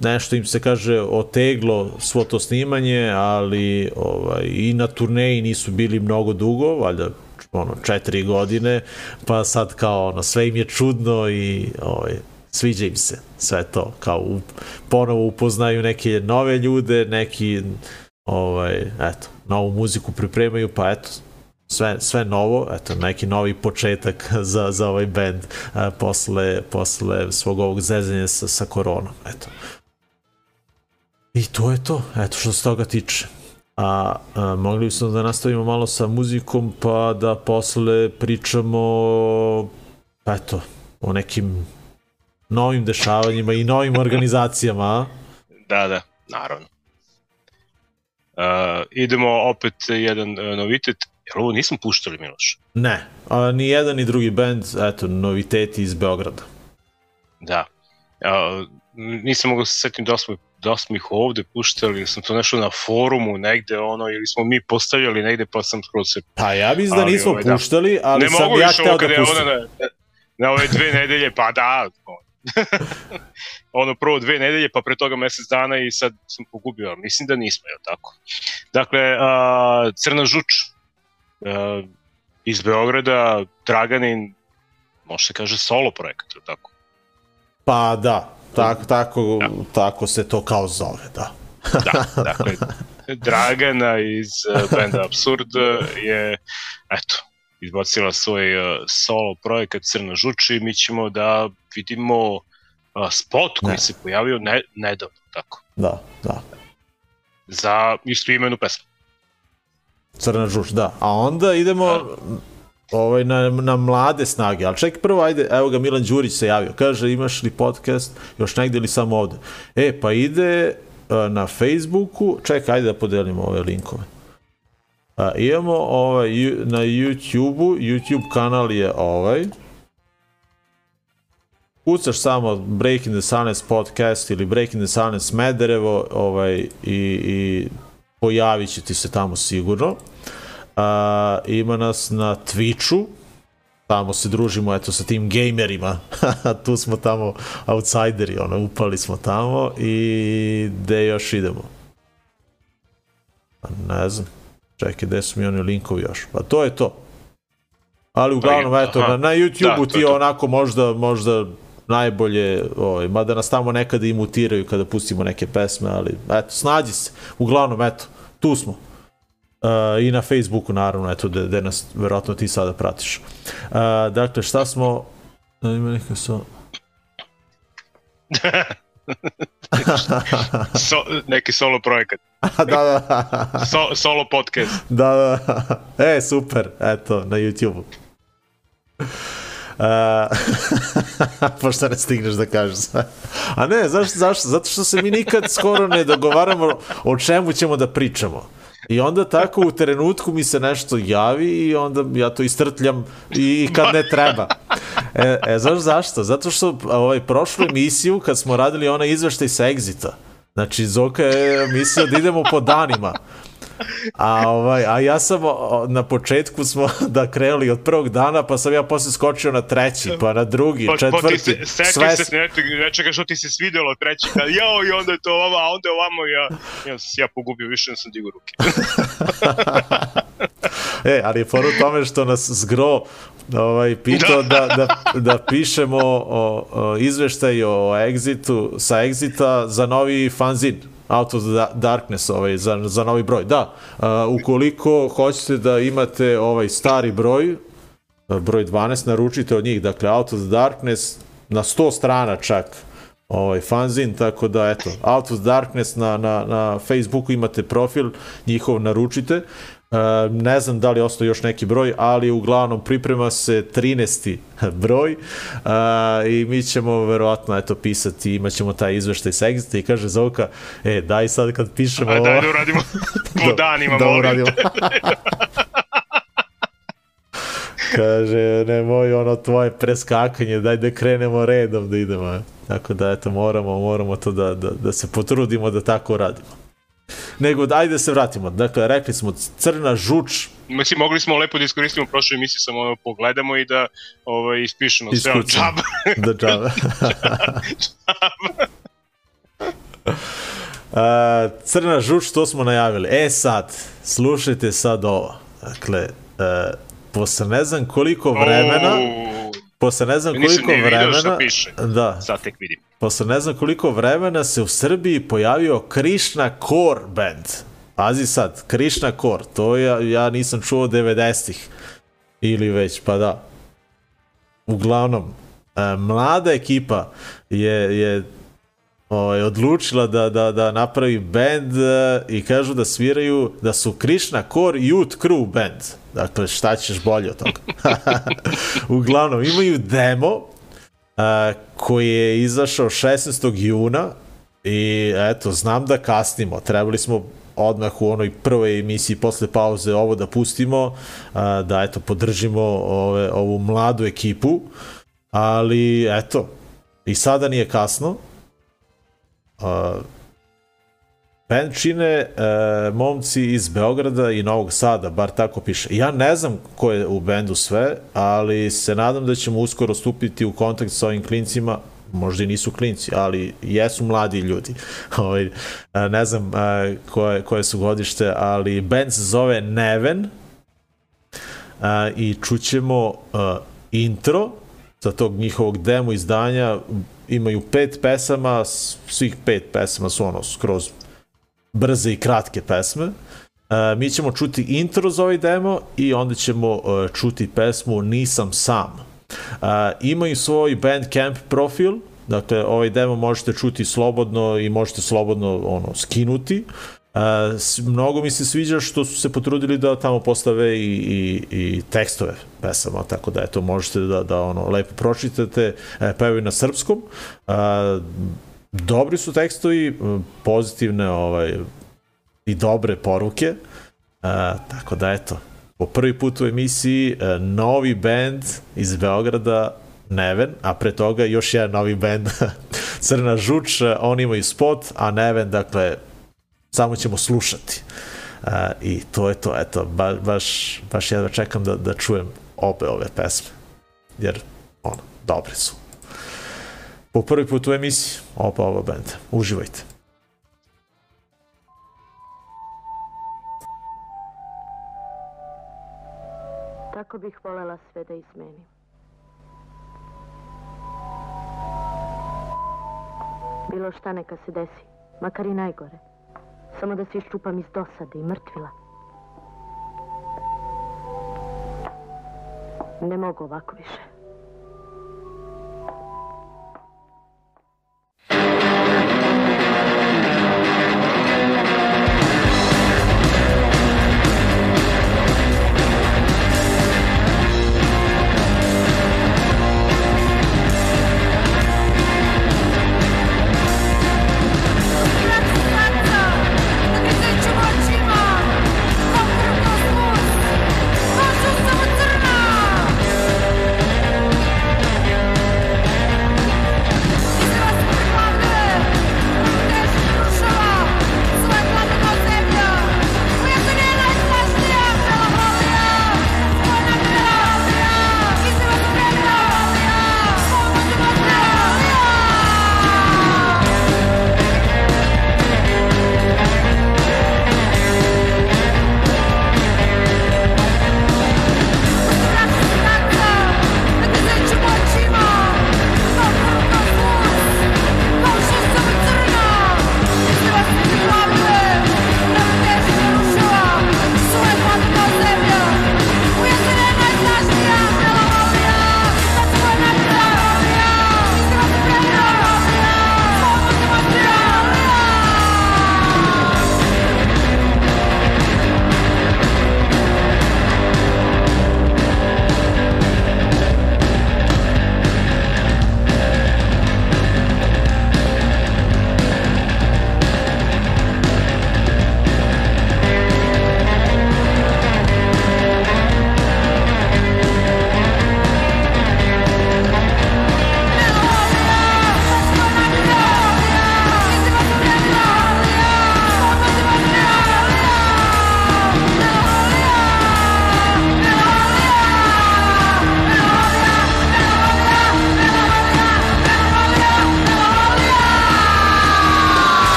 nešto im se kaže oteglo svo to snimanje, ali ovaj, i na turneji nisu bili mnogo dugo, valjda ono, četiri godine, pa sad kao ono, sve im je čudno i ovaj, sviđa im se sve to, kao u, ponovo upoznaju neke nove ljude, neki ovaj, eto, novu muziku pripremaju, pa eto, sve, sve novo, eto, neki novi početak za, za ovaj band a, posle, posle svog ovog zezanja sa, sa koronom, eto. I to je to, eto što se toga tiče. A, a mogli bismo da nastavimo malo sa muzikom, pa da posle pričamo, eto, o nekim novim dešavanjima i novim organizacijama, a? Da, da, naravno. Uh, idemo opet jedan uh, novitet, jer ovo nismo puštali, Miloš. Ne, a, ni jedan ni drugi band, eto, noviteti iz Beograda. Da. Uh, nisam mogu se setim da smo, da smo ih ovde puštali, ili sam to nešto na forumu negde, ono, ili smo mi postavljali negde, pa sam skroz se... Pa ja mislim da Ali, nismo ovaj, da. puštali, ali ne sam mogu ja više hteo ovo da kada je pustim. ona na, na ove dve nedelje, pa da, ono prvo dve nedelje, pa pre toga mesec dana i sad sam pogubio, mislim da nismo, je tako? Dakle, a, Crna žuč a, iz Beograda, Draganin, može se kaže solo projekat, je tako? Pa da, tako, tako, Da. tako se to kao zove, da. Da, dakle, Dragana iz uh, benda Absurd je, eto, izbacila svoj uh, solo projekat Crna žuč i mi ćemo da vidimo uh, spot koji Ne. se pojavio ne, nedavno, tako, Da, da. za istu imenu pesmu. Crna žuč, da. A onda idemo ovaj, na, na mlade snage, ali čekaj prvo, ajde, evo ga Milan Đurić se javio, kaže imaš li podcast još negde ili samo ovde? E, pa ide e, na Facebooku, čekaj, ajde da podelimo ove linkove. A, imamo ovaj, na YouTube-u, YouTube kanal je ovaj, kucaš samo Breaking the Silence podcast ili Breaking the Silence Smederevo ovaj, i, i pojavit će ti se tamo sigurno. A, ima nas na Twitchu, tamo se družimo eto sa tim gamerima, tu smo tamo outsideri, ono, upali smo tamo i gde još idemo? Pa Ne znam, čekaj, gde su mi oni linkovi još? Pa to je to. Ali uglavnom, Pa, eto, aha. na, na YouTube-u Da, to ti je to. onako možda, možda najbolje, ovaj, mada nas tamo nekada i mutiraju kada pustimo neke pesme, ali eto, snađi se. Uglavnom, eto, tu smo. Uh, I na Facebooku, naravno, eto, gde, gde nas verovatno ti sada pratiš. Uh, dakle, šta smo... Da ima neka so... So, neki solo projekat, da, da, so, solo podcast. da, da. E, super, eto, na YouTube-u. Uh, pošto ne stigneš da kažeš. A ne, zašto, zašto? Zato što se mi nikad skoro ne dogovaramo o čemu ćemo da pričamo. I onda tako u trenutku mi se nešto javi i onda ja to istrtljam i kad ne treba. E, e znaš zašto? Zato što ovaj, prošlu emisiju kad smo radili onaj izveštaj sa Exita, znači Zoka je mislio da idemo po danima. A, ovaj, a ja sam na početku smo da krenuli od prvog dana, pa sam ja posle skočio na treći, pa na drugi, Pa, pa ti četvrti. se, sećaš sve se, ne, ne čekaj što ti se svidelo treći, kad jao i onda je to ovo, a onda je ovamo ja, ja se ja pogubio više, nego sam digao ruke. E, ali je fora u tome što nas zgro ovaj, pitao da, da, da pišemo o, o izveštaj o Exitu, sa Exita za novi fanzin. Out of the Darkness, ovaj, za, za novi broj. Da, uh, ukoliko hoćete da imate ovaj stari broj, broj 12, naručite od njih, dakle Out of the Darkness, na 100 strana čak, ovaj fanzin, tako da eto, Out of the Darkness na, na, na Facebooku imate profil, njihov naručite. Ne znam da li ostao još neki broj, ali uglavnom priprema se 13. broj uh, i mi ćemo verovatno eto pisati, imat ćemo taj izveštaj sa Exita i kaže Zovka, e daj sad kad pišemo ovo, daj da uradimo po danima, da molim uradimo. te. Kaže, nemoj ono tvoje preskakanje, daj da krenemo redom da idemo. Tako da, eto, moramo, moramo to da, da, da se potrudimo da tako radimo. Nego, ajde da se vratimo. Dakle, rekli smo crna žuč, Mislim, mogli smo lepo da iskoristimo u prošloj emisiji, samo ono pogledamo i da ovaj, ispišemo sve Iskucamo. džaba. da džava. A, crna žuč, to smo najavili. E sad, slušajte sad ovo. Dakle, e, posle ne znam koliko vremena, Uuu, posle ne znam koliko šta vremena, piše. da, sad tek vidim. posle ne znam koliko vremena se u Srbiji pojavio Krishna Core band. Pazi sad, Krishna Core, to ja, ja nisam čuo 90-ih. Ili već, pa da. Uglavnom, e, mlada ekipa je, je ovaj, odlučila da, da, da napravi band e, i kažu da sviraju, da su Krishna Core Youth Crew band. Dakle, šta ćeš bolje od toga? Uglavnom, imaju demo a, koji je izašao 16. juna i eto, znam da kasnimo. Trebali smo odmah u onoj prvoj emisiji posle pauze ovo da pustimo, a, da eto, podržimo ove, ovu mladu ekipu, ali eto, i sada nije kasno. A, Band čine e, momci iz Beograda i Novog Sada, bar tako piše. Ja ne znam ko je u bendu sve, ali se nadam da ćemo uskoro stupiti u kontakt sa ovim klincima, možda i nisu klinci, ali jesu mladi ljudi. Ovaj, e, ne znam e, koje, koje su godište, ali band se zove Neven e, i čućemo e, intro sa tog njihovog demo izdanja. Imaju pet pesama, svih pet pesama su ono skroz brze i kratke pesme. Uh, mi ćemo čuti intro za ovaj demo i onda ćemo uh, čuti pesmu Nisam sam. Uh, imaju svoj Bandcamp profil, dakle ovaj demo možete čuti slobodno i možete slobodno ono skinuti. Uh, mnogo mi se sviđa što su se potrudili da tamo postave i, i, i tekstove pesama, tako da eto možete da, da ono lepo pročitate, e, pevaju na srpskom. Uh, dobri su tekstovi, m, pozitivne ovaj, i dobre poruke, e, tako da eto, po prvi put u emisiji e, novi band iz Beograda, Neven, a pre toga još jedan novi band, Crna žuč, e, oni imaju spot, a Neven, dakle, samo ćemo slušati. E, I to je to, eto, ba, baš, baš jedva čekam da, da čujem obe ove pesme, jer, ono, dobre su po prvi put u emisiji opa ova benda. Uživajte. Tako bih volela sve da izmenim. Bilo šta neka se desi, makar i najgore. Samo da se iščupam iz dosade i mrtvila. Ne mogu ovako više. Thank you.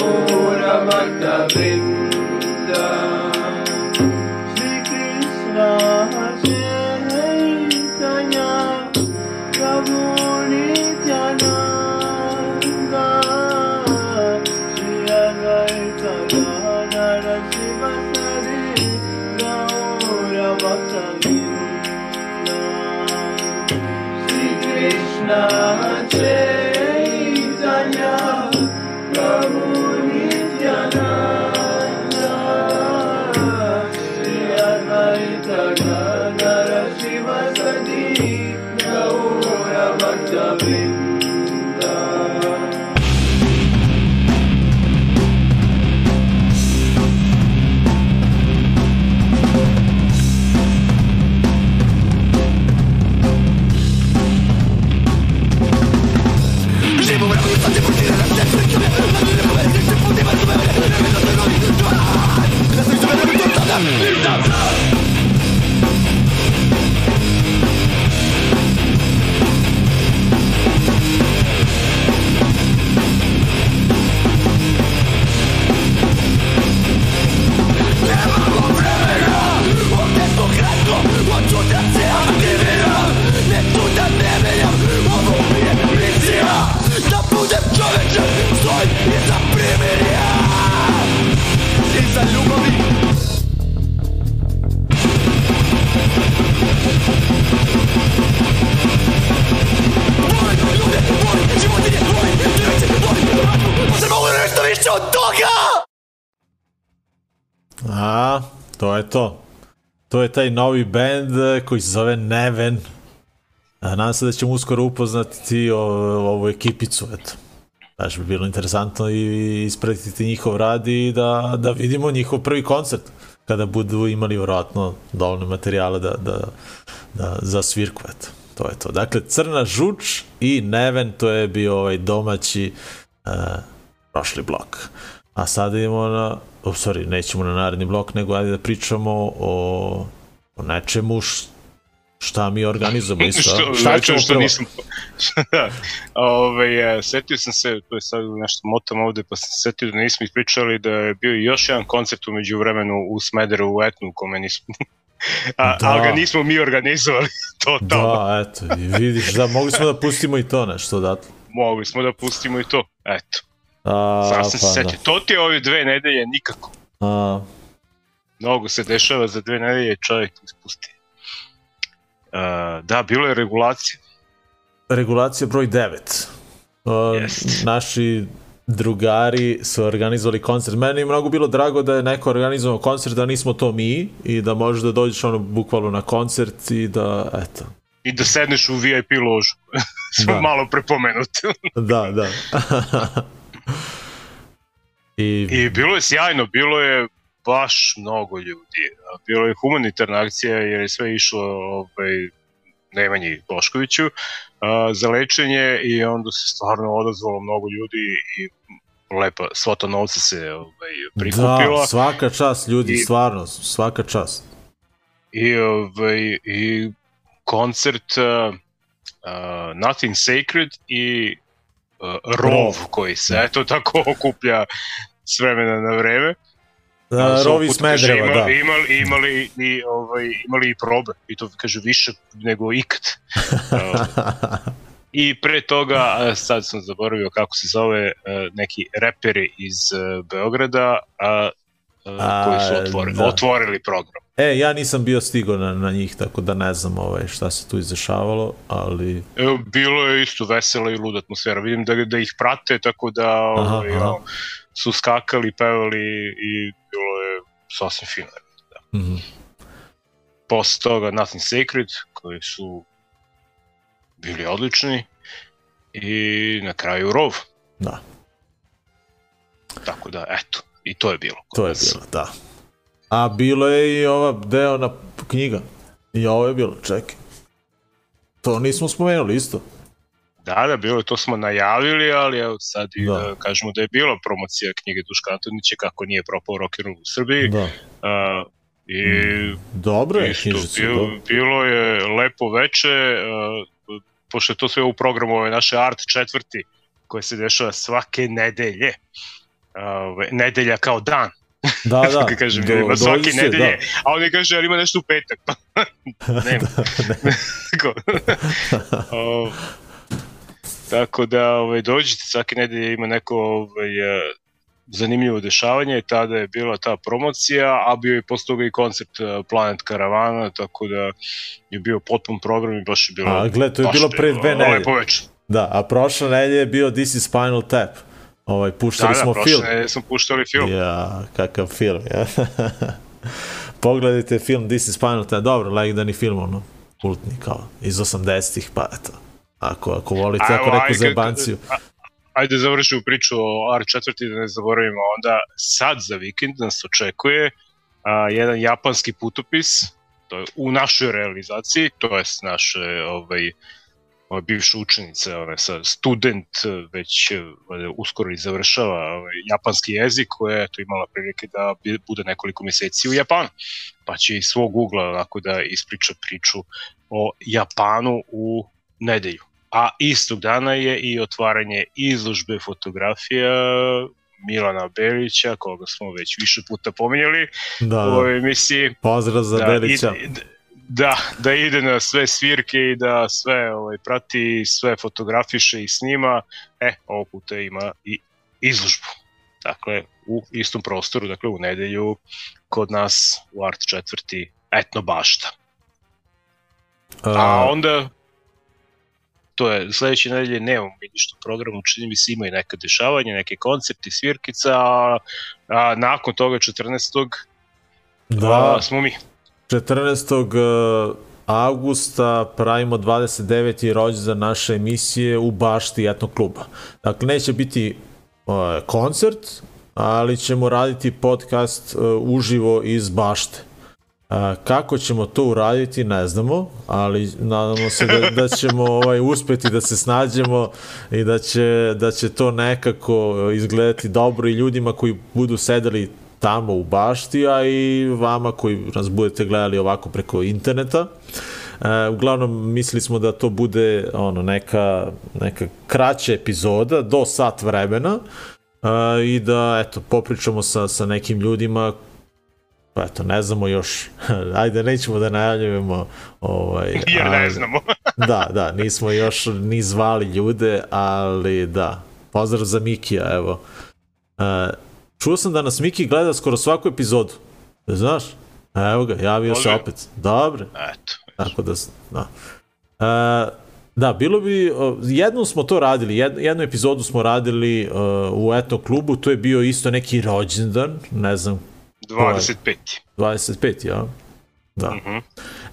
Maura Magdalena. A, to je to. To je taj novi band eh, koji se zove Neven. Nadam se da ćemo uskoro upoznati ovu ekipicu, eto. Znaš, bi bilo interesantno i ispratiti njihov rad i da, da vidimo njihov prvi koncert kada budu imali vjerojatno dovoljno materijala da, da, da, za svirku, eto. To je to. Dakle, Crna žuč i Neven, to je bio ovaj domaći uh, prošli blok. A sada idemo na, oh, sorry, nećemo na naredni blok, nego ajde da pričamo o, o nečemu š, šta mi organizujemo isto. što, šta ćemo što prvo? nisam... da. Ove, e, setio sam se, to je sad nešto motam ovde, pa sam se setio da nismo ispričali da je bio još jedan koncert umeđu vremenu u Smederu u Etnu, u kome nismo... A, Da. Ali ga nismo mi organizovali, to tamo. Da, eto, i vidiš, da, mogli smo da pustimo i to nešto odatle. Mogli smo da pustimo i to, eto. A, sam se pa, setio. To ti je ove dve nedelje nikako. da. A, Mnogo se dešava za dve nedelje, čovjek ispusti. Uh, da, bilo je regulacija. regulacija broj 9. Uh, Jest. naši drugari su organizovali koncert. Meni je mnogo bilo drago da je neko organizovao koncert, da nismo to mi i da možeš da dođeš ono bukvalno na koncert i da, eto, I da sedneš u VIP ložu. Smo Da. malo prepomenut. da, da. I, I bilo je sjajno, bilo je baš mnogo ljudi. Bilo je humanitarna akcija jer je sve išlo ovaj, Nemanji Boškoviću za lečenje i onda se stvarno odazvalo mnogo ljudi i lepa svota novca se ovaj, prikupila. da, svaka čast ljudi, I- stvarno, svaka čast. i, ovaj, i koncert uh, uh, Nothing Sacred i uh, Rov Rov. koji se eto tako okuplja s vremena na vreme. Da, Rovi Smedreva, da. imali, imali, i, ovaj, imali i probe i to kaže više nego ikad. I pre toga, sad sam zaboravio kako se zove, uh, neki reperi iz uh, Beograda, a, uh, A, koji su otvorili, da. otvorili program. E, ja nisam bio stigao na, na njih, tako da ne znam ovaj, šta se tu izdešavalo, ali... Evo, bilo je isto vesela i luda atmosfera. Vidim da, da ih prate, tako da Aha, ovaj, aha. ono, su skakali, pevali i bilo je sasvim fino. Mhm. Posle toga Nothing Sacred, koji su bili odlični i na kraju Rov. Da, Tako da, eto, i to je bilo. to je bilo, da. A bilo je i ova deo na knjiga. I ovo je bilo, čekaj. To nismo spomenuli isto. Da, da, bilo je, to smo najavili, ali evo sad i Da. da. kažemo da je bila promocija knjige Duška Antonića kako nije propao rock'n'roll u Srbiji. Da. Uh, I Dobro je, isto, knjižica. bilo, dobro. bilo je lepo veče, uh, pošto je to sve u programu ove naše art četvrti, koje se dešava svake nedelje. Uh, nedelja kao dan, Da, da. kako kažem, do- ljudima, svake se, nedelje, a oni kaže, ali ima nešto u petak. Nema. Tako. O, tako da ovaj, dođite svake nedelje ima neko ovaj, e, zanimljivo dešavanje, tada je bila ta promocija, a bio je posle toga i koncert e, Planet Karavana, tako da je bio potpun program i baš je bilo... A, gle, to je bilo pre dve nedelje. Lepo večer. Da, a prošle nedelje je bio This is Spinal Tap. Ovaj, Da, puštali da, smo prošle film. nedelje smo puštali film. Ja, kakav film, ja. Pogledajte film This is Spinal Tap. Dobro, legendarni film, ono, kultni, kao, iz 80-ih, pa eto. Ako, ako volite, A, ako neku zajebanciju. Ajde završimo priču o R4 da ne zaboravimo onda sad za vikend nas očekuje a, jedan japanski putopis to je u našoj realizaciji, to je naše ovaj, ova bivša učenica, ona sa student već uskoro i završava ovaj, japanski jezik koja je to imala prilike da bude nekoliko meseci u Japanu. Pa će iz svog ugla onako da ispriča priču o Japanu u nedelju. A istog dana je i otvaranje izložbe fotografija Milana Belića, koga smo već više puta pominjali Da, u da. ovoj emisiji. Pozdrav za Belića. ide, da, da ide na sve svirke i da sve ovaj, prati, sve fotografiše i snima, e, ovog puta ima i izložbu. Dakle, u istom prostoru, dakle u nedelju kod nas u Art četvrti Etno bašta. A, onda to je sledeće nedelje nemamo mi ništa u programu, čini mi se ima i neka dešavanja, neke koncepti, svirkica, a, a nakon toga 14. da, a, smo mi. 14. augusta pravimo 29. rođendan naše emisije u bašti etnog kluba. Dakle, neće biti uh, koncert, ali ćemo raditi podcast uh, uživo iz bašte. Uh, kako ćemo to uraditi, ne znamo, ali nadamo se da, da ćemo ovaj, uspeti da se snađemo i da će, da će to nekako izgledati dobro i ljudima koji budu sedeli tamo u bašti, a i vama koji nas budete gledali ovako preko interneta. E, uglavnom mislili smo da to bude ono neka, neka kraća epizoda do sat vremena e, i da eto popričamo sa, sa nekim ljudima pa eto ne znamo još ajde nećemo da najavljujemo ovaj, Jer ne znamo. da, da, nismo još ni zvali ljude, ali da. Pozdrav za Mikija, evo. E, čuo sam da nas Miki gleda skoro svaku epizodu. Da znaš? Evo ga, javio se Može. opet. Dobre, Eto. tako da, da. E, da, bilo bi, jednom smo to radili, jed, jednu epizodu smo radili uh, u Etno klubu, to je bio isto neki rođendan, ne znam, 25. 25, ja? Da. Mhm.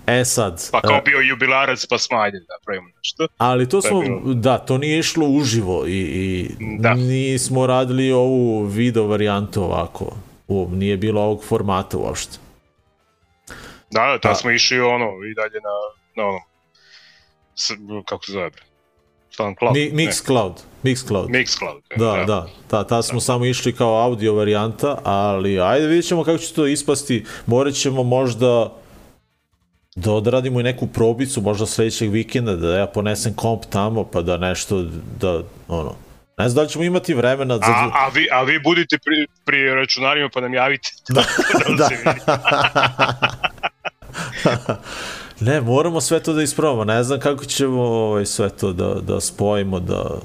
E sad, Pa e, kao bio jubilarac, pa smo ajde da pravimo nešto. Ali to smo, bilo- da, to nije išlo uživo i, i Da. nismo radili ovu video varijantu ovako. U, nije bilo ovog formata uopšte. Da, da, Da. tad smo išli ono i dalje na, na onom, s, kako se zove? SoundCloud? Mi, Mixcloud. Mixcloud. Mixcloud. Da, da, da, tad smo samo išli kao audio varijanta, ali ajde vidjet ćemo kako će to ispasti. Morat ćemo možda da odradimo i neku probicu, možda sledećeg vikenda, da ja ponesem komp tamo, pa da nešto, da, ono, ne znam da li ćemo imati vremena za... A, a, vi, a vi budite pri, pri računarima pa nam javite. Da, da, da. ne, moramo sve to da ispravamo. Ne znam kako ćemo ovaj, sve to da, da spojimo, da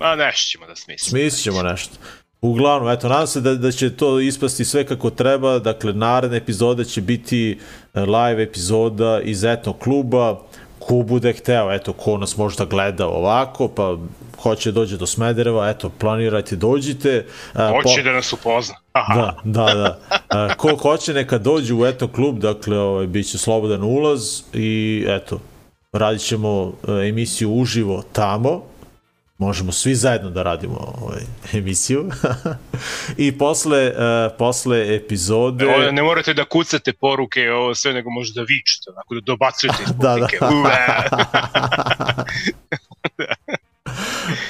A nešto ćemo da smislimo. smislit ćemo nešto. Uglavnom, eto, nadam se da, da će to ispasti sve kako treba, dakle, naredne epizode će biti e, live epizoda iz Etno kluba, ko bude hteo, eto, ko nas možda gleda ovako, pa hoće dođe do Smedereva, eto, planirajte, dođite. E, Hoće da nas upozna. Aha. Da, da, da. A, ko hoće neka dođe u Eto klub, dakle, ovaj, bit će slobodan ulaz i eto, radit ćemo e, emisiju uživo tamo, možemo svi zajedno da radimo ovaj, emisiju. I posle, uh, posle epizode... Ovo, ne morate da kucate poruke ovo sve, nego možete da vičete, onako da dobacujete iz Da, da. publike. Ue.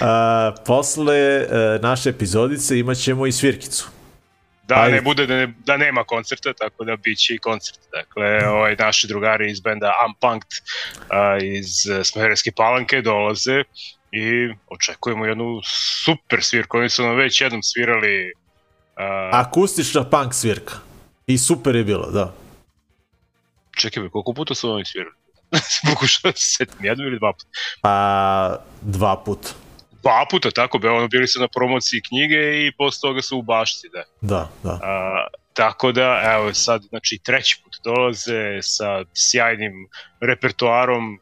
Uh, posle uh, naše epizodice imat ćemo i svirkicu. Da Ajde. ne bude da, ne, da nema koncerta, tako da bit će i koncert. Dakle, ovaj, naši drugari iz benda Unpunked a, iz Smederevske palanke dolaze i očekujemo jednu super svirku. Oni su nam već jednom svirali a, Akustična punk svirka. I super je bilo, da. čekaj, bre, koliko puta su oni svirali? Pokušao se setim, jednom ili dva puta. Pa, dva puta. Dva puta, tako be, ono, bili su na promociji knjige i posle toga su u bašti, da. Da, da. A, tako da, evo sad, znači treći put dolaze sa sjajnim repertoarom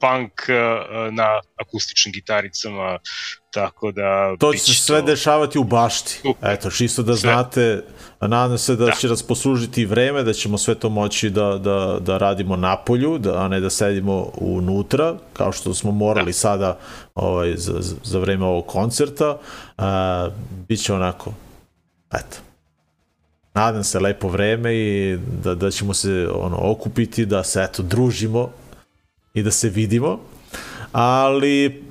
punk a, na akustičnim gitaricama, tako da... To će bit se sve dešavati u bašti. Super. Eto, čisto da Sve. znate, nadam se da, Da. će nas poslužiti vreme, da ćemo sve to moći da, da, da radimo napolju, da, a ne da sedimo unutra, kao što smo morali Da. sada ovaj, za, za- vreme ovog koncerta. A, biće onako, eto, nadam se lepo vreme i da, da ćemo se ono okupiti, da se eto družimo i da se vidimo. Ali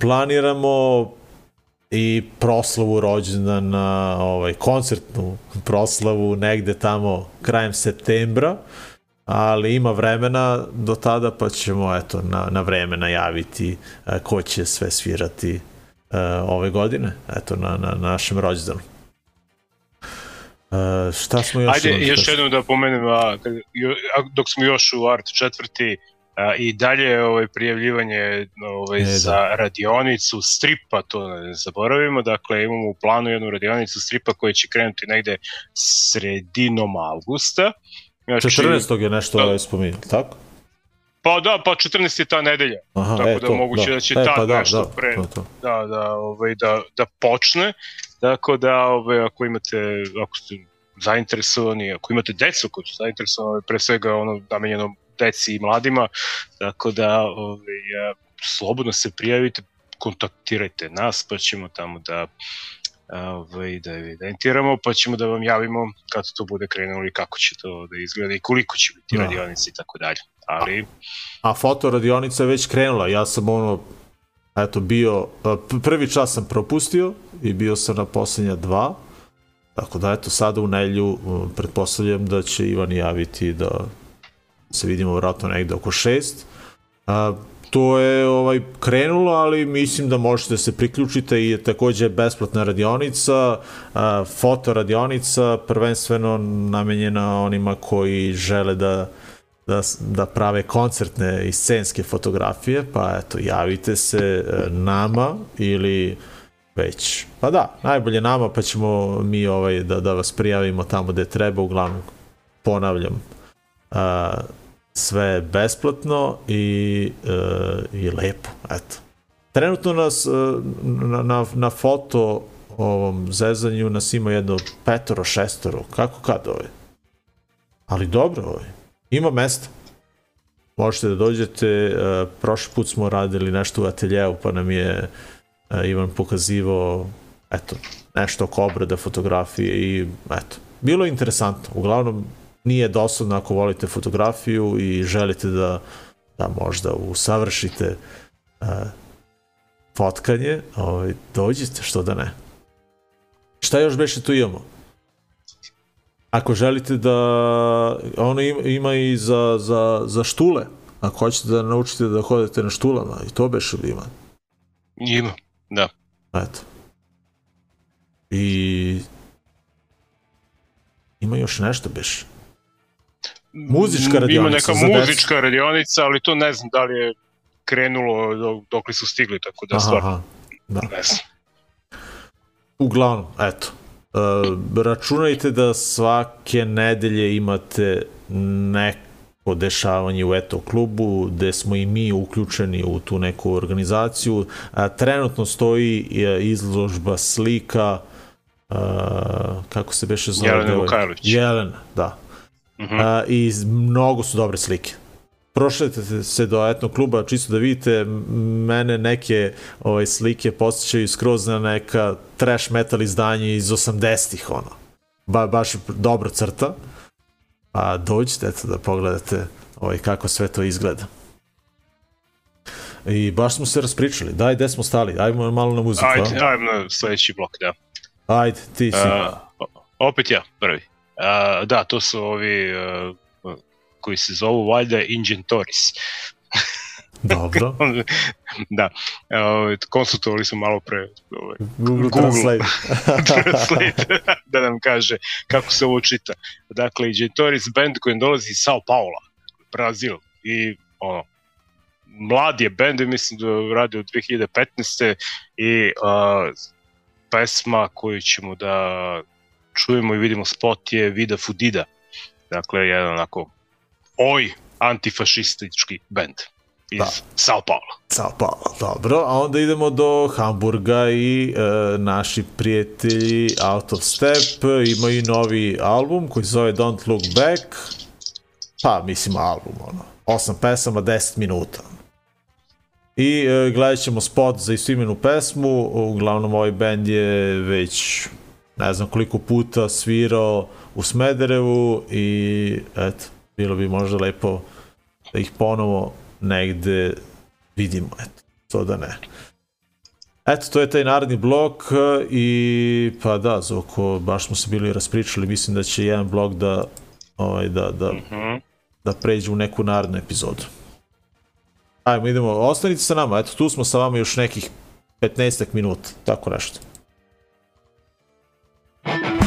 planiramo i proslavu rođendana, ovaj, koncertnu proslavu negde tamo krajem septembra, ali ima vremena do tada pa ćemo eto na, na vreme najaviti e, ko će sve svirati e, ove godine, eto na, na, na našem rođendanu. E, šta smo još Ajde, još jednom da pomenem, a, kad- jo- dok smo još u Art četvrti, i dalje ovaj, prijavljivanje ovaj, E, da. za radionicu stripa, to ne zaboravimo, dakle imamo u planu jednu radionicu stripa koja će krenuti negde sredinom avgusta. Znači, 14. je nešto Da. ovaj spominjali, tako? Pa da, pa 14 je ta nedelja, Aha, Tako e, da to, moguće da će e, tad pa da, nešto da, pre- to, to. da, da, ovaj, da, da počne. Tako da, ovaj, ako imate, ako ste zainteresovani, ako imate decu koji su zainteresovani, pre svega ono namenjeno deci i mladima, tako da ovaj, a, slobodno se prijavite, kontaktirajte nas, pa ćemo tamo da a, ovaj, da evidentiramo, pa ćemo da vam javimo kad to bude krenulo i kako će to da izgleda i koliko će biti Da. radionice i tako dalje. Ali, A fotoradionica je već krenula, ja sam ono, eto, bio, prvi čas sam propustio i bio sam na poslednja dva, tako da eto, sada u nelju pretpostavljam da će Ivan javiti da se vidimo vratno negde oko šest. A, to je ovaj krenulo, ali mislim da možete da se priključite i je takođe besplatna radionica, a, fotoradionica, prvenstveno namenjena onima koji žele da da, da prave koncertne i scenske fotografije, pa eto, javite se e, nama ili već, pa da, najbolje nama, pa ćemo mi ovaj, da, da vas prijavimo tamo gde treba, uglavnom, ponavljam, a, sve je besplatno i, e, i lepo, eto. Trenutno nas e, na, na, na foto ovom zezanju nas ima jedno petoro, šestoro, kako kad ovaj? Ali dobro ovaj. Ima mesta. Možete da dođete, e, prošli put smo radili nešto u ateljevu, pa nam je Ivan pokazivao eto, nešto oko obrade fotografije i eto, bilo je interesantno. Uglavnom, nije dosadno ako volite fotografiju i želite da, da možda usavršite e, fotkanje, ovaj, dođite, što da ne. Šta još beše tu imamo? Ako želite da... Ono ima, i za, za, za štule. Ako hoćete da naučite da hodete na štulama, i to beše ima. ima, da. Eto. I... Ima još nešto beše. Muzička Ima radionica neka za decu. muzička radionica, ali to ne znam da li je krenulo dok, dok li su stigli, tako da Aha, stvarno aha. Da. ne znam. Uglavnom, eto. E, računajte da svake nedelje imate neko dešavanje u Eto klubu, gde smo i mi uključeni u tu neku organizaciju. A, trenutno stoji e, izložba slika a, kako se beše zove? Devojka? Vukajlović. Jelena, da. Mhm. A, I mnogo su dobre slike. Prošetajte se do etnog kluba čisto da vidite mene neke ovaj, slike posjećaju skroz na neka trash metal izdanje iz 80-ih ono. Ba, baš dobro crta. A dođite eto da pogledate ovaj, kako sve to izgleda. I baš smo se raspričali. Daj, gde smo stali? Ajmo malo na muziku. Ajde, ajmo na sledeći blok, da. Ajde, ti si. Uh, Opet ja, prvi. Da, to su ovi a, koji se zovu valjda Ingentoris. Dobro. da, ovaj, konsultovali smo malo pre ovaj, Google, Google. Translate. Translate da nam kaže kako se ovo čita. Dakle, Gentores band koji dolazi iz Sao Paula, Brazil i ono, mlad je band, mislim da radi od 2015. i uh, pesma koju ćemo da čujemo i vidimo spot je Vida Fudida. Dakle, jedan onako oj antifašistički band iz Da. Sao Paula. Sao Paulo, dobro. A onda idemo do Hamburga i e, naši prijatelji Out of Step imaju novi album koji se zove Don't Look Back. Pa, mislim album, ono. Osam pesama, 10 minuta. I e, gledat ćemo spot za istoimenu pesmu. Uglavnom, ovaj band je već ne znam koliko puta svirao u Smederevu i eto, bilo bi možda lepo da ih ponovo negde vidimo, eto, to da ne. Eto, to je taj narodni blok i pa da, Zoko, baš smo se bili raspričali, mislim da će jedan blok da, ovaj, da, da, Mhm. da pređe u neku narednu epizodu. Ajmo, idemo, ostanite sa nama, eto, tu smo sa vama još nekih 15 minuta, tako nešto. thank you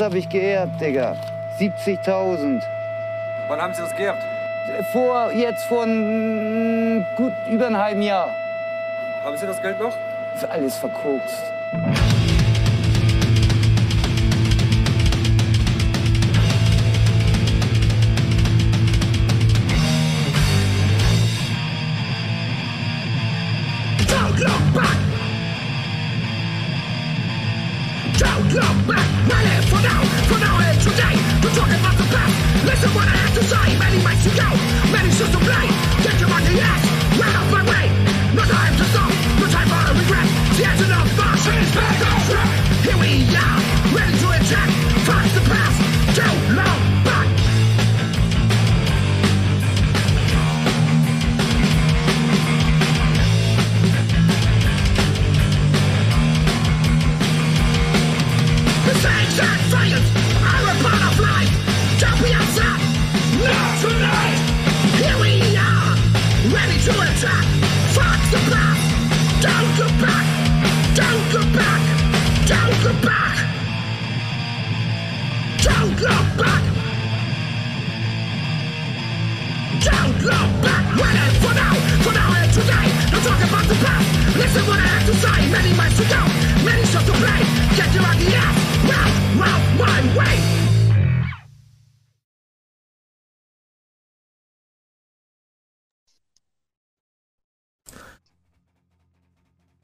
Das habe ich geerbt, Digga. 70.000. Wann haben Sie das geerbt? Vor, jetzt vor gut über einem halben Jahr. Haben Sie das Geld noch? Ist alles verkokst. For now, and about the past. Listen what I to say. To play. Get way.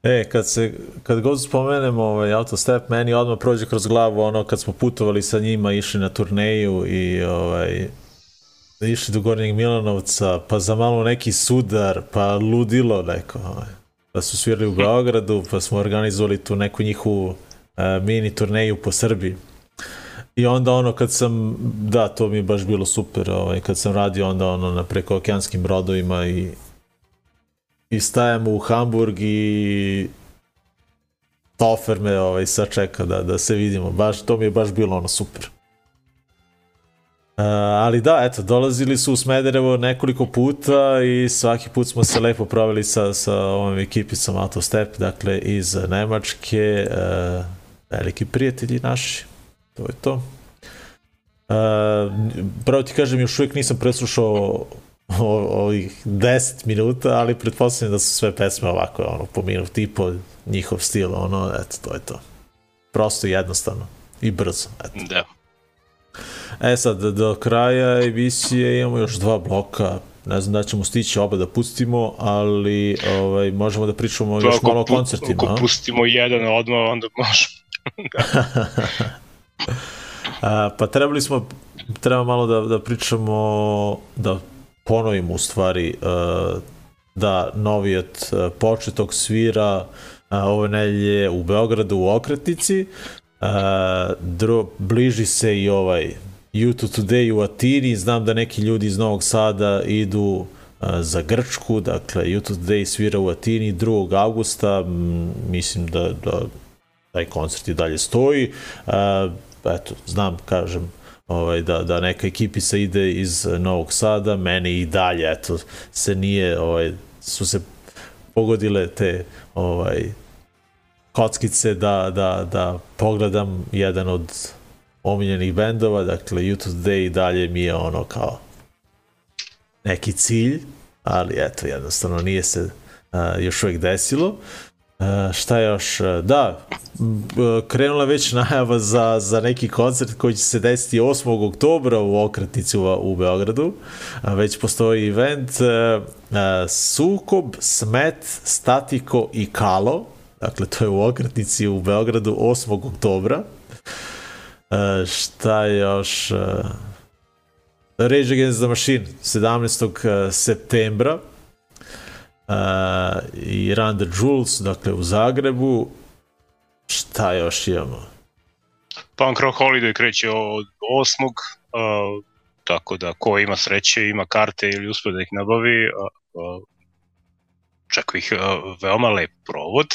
E, kad se, kad god spomenemo ovaj autostep, meni odmah prođe kroz glavu ono kad smo putovali sa njima, išli na turneju i ovaj, išli do Gornjeg Milanovca, pa za malo neki sudar, pa ludilo neko, ovaj. pa su svirali u Beogradu, pa smo organizovali tu neku njihovu uh, mini turneju po Srbiji. I onda ono kad sam, da, to mi je baš bilo super, ovaj, kad sam radio onda ono na prekookeanskim brodovima i i stajemo u Hamburg i Tofer me ovaj, sačeka da, da se vidimo. Baš, to mi je baš bilo ono super. Uh, ali da, eto, dolazili su u Smederevo nekoliko puta i svaki put smo se lepo proveli sa, sa ovom ekipicom Autostep, dakle iz Nemačke, uh, veliki prijatelji naši, to je to. Uh, pravo ti kažem, još uvijek nisam preslušao ovih 10 minuta, ali pretpostavljam da su sve pesme ovako, ono, po minut i po njihov stil, ono, eto, to je to. Prosto i jednostavno. I brzo, eto. Da. E sad, do kraja emisije imamo još dva bloka, ne znam da ćemo stići oba da pustimo, ali ovaj, možemo da pričamo To još ako malo o koncertima. Ako pustimo jedan odmah, onda možemo. A, pa trebali smo, treba malo da, da pričamo, da ponovimo u stvari uh, da Novijat uh, početok svira uh, ove nelje u Beogradu u Okretnici. Uh, dro, bliži se i ovaj YouTube Today u Atini, znam da neki ljudi iz Novog Sada idu za Grčku, dakle YouTube Today svira u Atini 2. augusta, m, mislim da, da taj koncert i dalje stoji. Uh, eto, znam, kažem, ovaj, da, da neka ekipica ide iz Novog Sada, meni i dalje, eto, se nije, ovaj, su se pogodile te ovaj, kockice da, da, da pogledam jedan od omiljenih bendova, dakle YouTube Day i dalje mi je ono kao neki cilj, ali eto, jednostavno nije se uh, još uvijek desilo. Uh, šta još? Uh, da, uh, krenula već najava za, za neki koncert koji će se desiti 8. oktobra u Okretnici u, u Beogradu. Uh, već postoji event uh, Sukob, Smet, Statiko i Kalo. Dakle, to je u Okretnici u Beogradu 8. oktobra. Uh, šta još? Uh, Rage Against the Machine 17. septembra uh, i Run the Jewels, dakle u Zagrebu. Šta još imamo? Punk Rock Holiday kreće od 8. Uh, tako da ko ima sreće, ima karte ili uspe da ih nabavi, uh, uh, čeka ih veoma lep provod.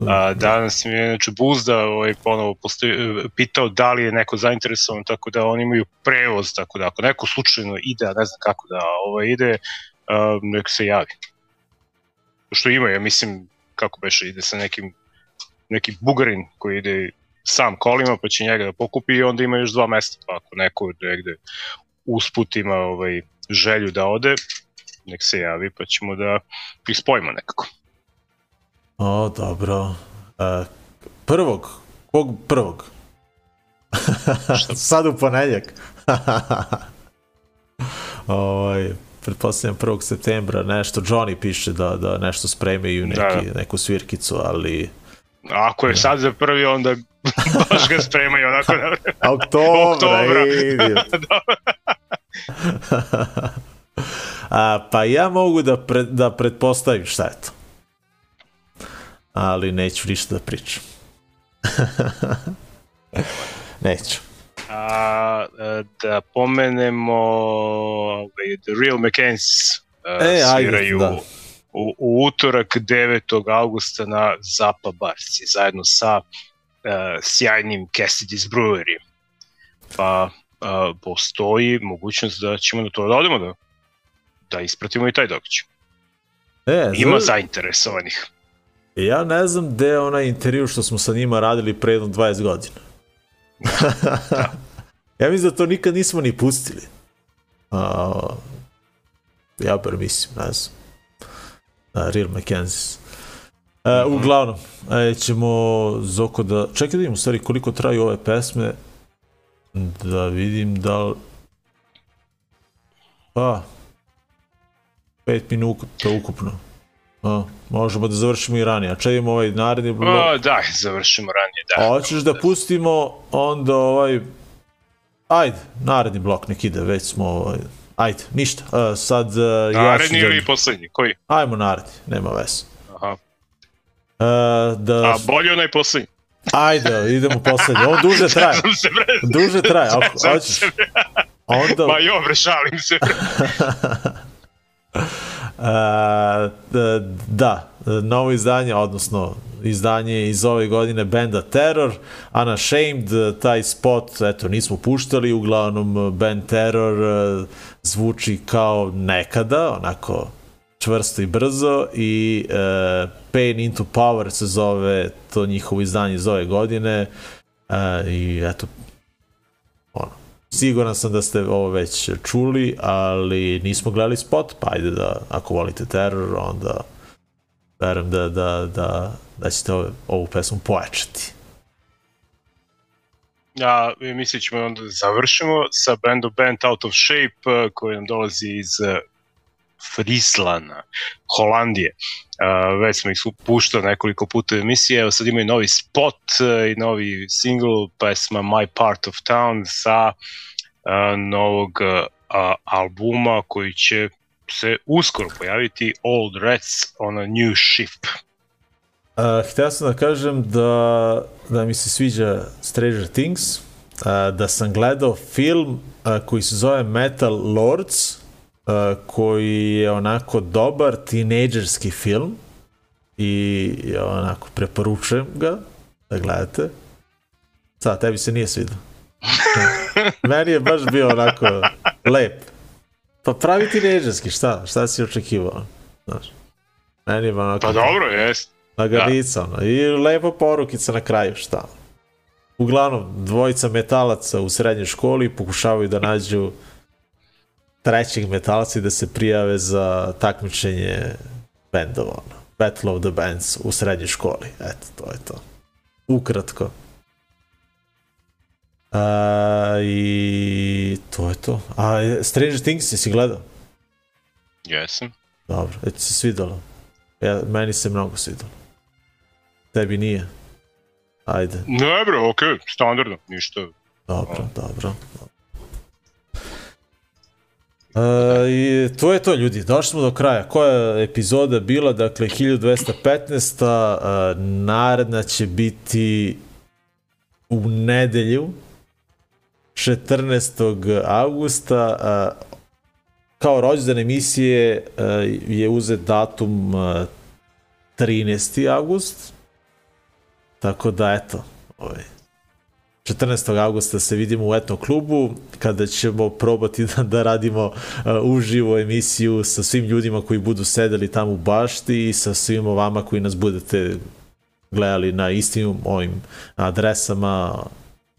A, danas mi je znači, Buzda ovaj, ponovo postoji, pitao da li je neko zainteresovan, tako da oni imaju prevoz, tako da ako neko slučajno ide, a ne znam kako da ovaj, ide, uh, nek se javi. Što ima, ja mislim, kako beše, ide sa nekim neki bugarin koji ide sam kolima, pa će njega da pokupi i onda ima još dva mesta, pa ako neko negde usput ima ovaj, želju da ode, nek se javi, pa ćemo da ih spojimo nekako. O, dobro. Uh, prvog? Kog prvog? Sad u ponedjak. ovaj, pretpostavljam 1. septembra nešto, Johnny piše da, da nešto spremaju, neki, Da. neku svirkicu, ali Ako je sad za prvi, onda baš ga spremaju onako na vreme. Oktobra, Oktobra. A, pa ja mogu da, pre, da pretpostavim šta je to. Ali neću ništa da pričam. neću. A, e, da pomenemo ovaj, The Real McKenzie E, ajde, sviraju da. u, u utorak 9. augusta na Zapa Barci zajedno sa uh, sjajnim Cassidy's Brewery. Pa uh, postoji mogućnost da ćemo na to da odemo da, da ispratimo i taj događaj. E, Ima za- zainteresovanih. Ja ne znam gde je onaj intervju što smo sa njima radili pre jedno 20 godina. ja mislim da to nikad nismo ni pustili. A, Ja bar mislim, ne znam. Uh, Real McKenzie. Uh, uglavnom, e, ćemo Zoko da... Čekaj da vidim u stvari koliko traju ove pesme. Da vidim da li... Pa... 5 minuta ukupno. A, možemo da završimo i ranije. A čekajmo ovaj naredni blok. O, da, završimo ranije, da. A hoćeš da pustimo onda ovaj... Ajde, naredni blok nek ide, već smo ovaj... Ajde, ništa. A, sad uh, ja ću Naredni da... ili poslednji, koji? Ajmo naredni, nema veze. Aha. Uh, da... A bolje onaj poslednji. Ajde, idemo poslednji. On duže traje. Duže traje, ako hoćeš. Onda... Ma jo, bre, šalim se. E, da, novo izdanje, odnosno izdanje iz ove godine benda Terror, Unashamed, taj spot, eto, nismo puštali, uglavnom band Terror e, zvuči kao nekada, onako čvrsto i brzo i e, Pain into Power se zove to njihovo izdanje iz ove godine e, i eto siguran sam da ste ovo već čuli, ali nismo gledali spot, pa ajde da, ako volite teror, onda verujem da, da, da, da ćete ove, ovu pesmu pojačati. Ja, mislim ćemo onda da završimo sa bandom Band Out of Shape eh, koji nam dolazi iz eh, Frislana, Holandije. Uh, već smo ih puštali nekoliko puta u emisiji, evo sad imaju novi spot uh, i novi single, pesma My Part of Town sa uh, novog uh, albuma koji će se uskoro pojaviti Old Rats on a New Ship. Uh, hteo sam da kažem da, da mi se sviđa Stranger Things, uh, da sam gledao film uh, koji se zove Metal Lords, uh, koji je onako dobar tinejdžerski film i onako preporučujem ga da gledate. Sad, tebi se nije svidio. Meni je baš bio onako lep. Pa pravi tinejdžerski, šta? Šta si očekivao? Znaš, meni je onako... Pa dobro, jest. Laganica, da. I lepa porukica na kraju, šta? Uglavnom, dvojica metalaca u srednjoj školi pokušavaju da nađu trećeg metalca i da se prijave za takmičenje bendova, ono. Battle of the Bands u srednjoj školi. Eto, to je to. Ukratko. A, I to je to. A Stranger Things jesi gledao? Jesam. Dobro, već se svidalo. Ja, meni se mnogo svidalo. Tebi nije. Ajde. Ne bro, okej, okay, standardno, ništa. Dobro, dobro. E, I to je to ljudi, došli smo do kraja. Koja je epizoda bila? Dakle, 1215. E, naredna će biti u nedelju 14. augusta. E, kao rođendan emisije e, je uzet datum e, 13. august. Tako da, eto, ovaj, 14. augusta se vidimo u Etno klubu, kada ćemo probati da, da radimo uh, uživo emisiju sa svim ljudima koji budu sedeli tamo u bašti i sa svima vama koji nas budete gledali na istim ovim adresama,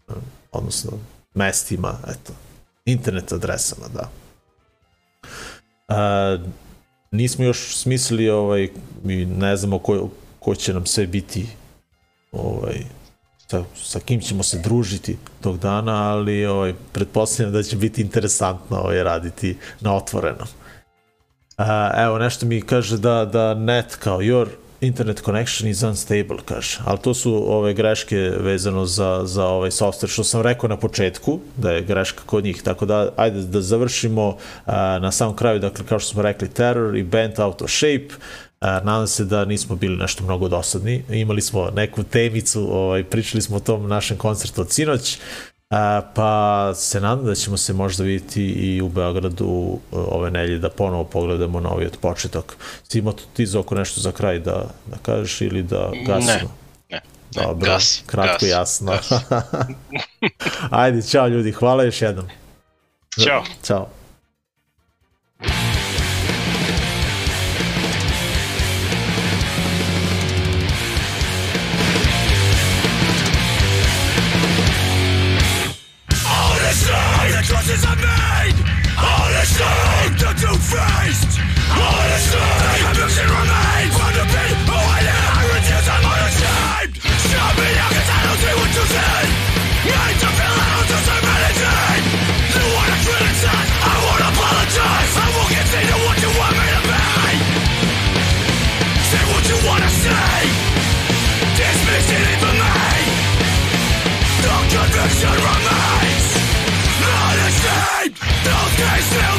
uh, odnosno mestima, eto, internet adresama, da. Uh, nismo još smislili ovaj, mi ne znamo ko, ko će nam sve biti ovaj, sa, sa kim ćemo se družiti tog dana, ali ovaj, pretpostavljam da će biti interesantno ovaj, raditi na otvoreno. Uh, evo, nešto mi kaže da, da net kao your internet connection is unstable, kaže. Ali to su ove greške vezano za, za ovaj software, što sam rekao na početku, da je greška kod njih. Tako da, ajde da završimo uh, na samom kraju, dakle, kao što smo rekli, Terror i Bent Out of Shape, nadam se da nismo bili nešto mnogo dosadni. Imali smo neku temicu, ovaj, pričali smo o tom našem koncertu od sinoć, pa se nadam da ćemo se možda vidjeti i u Beogradu ove nelje da ponovo pogledamo novi od početak. Si imao ti oko nešto za kraj da, da kažeš ili da gasimo? Ne, ne. ne Dobro, gas, kratko gas, jasno. Gas. Ajde, čao ljudi, hvala još jednom. Ćao. Ćao. faced. Honestly, I'm losing remains From to be who I am I refuse, I'm unashamed. Stop me now, cause I don't see oh, what you see Made to feel I don't deserve anything You wanna criticize, I won't apologize. I won't continue what you want me to be. Say what you wanna say. Dismiss it for me. The conviction remains Not ashamed, no case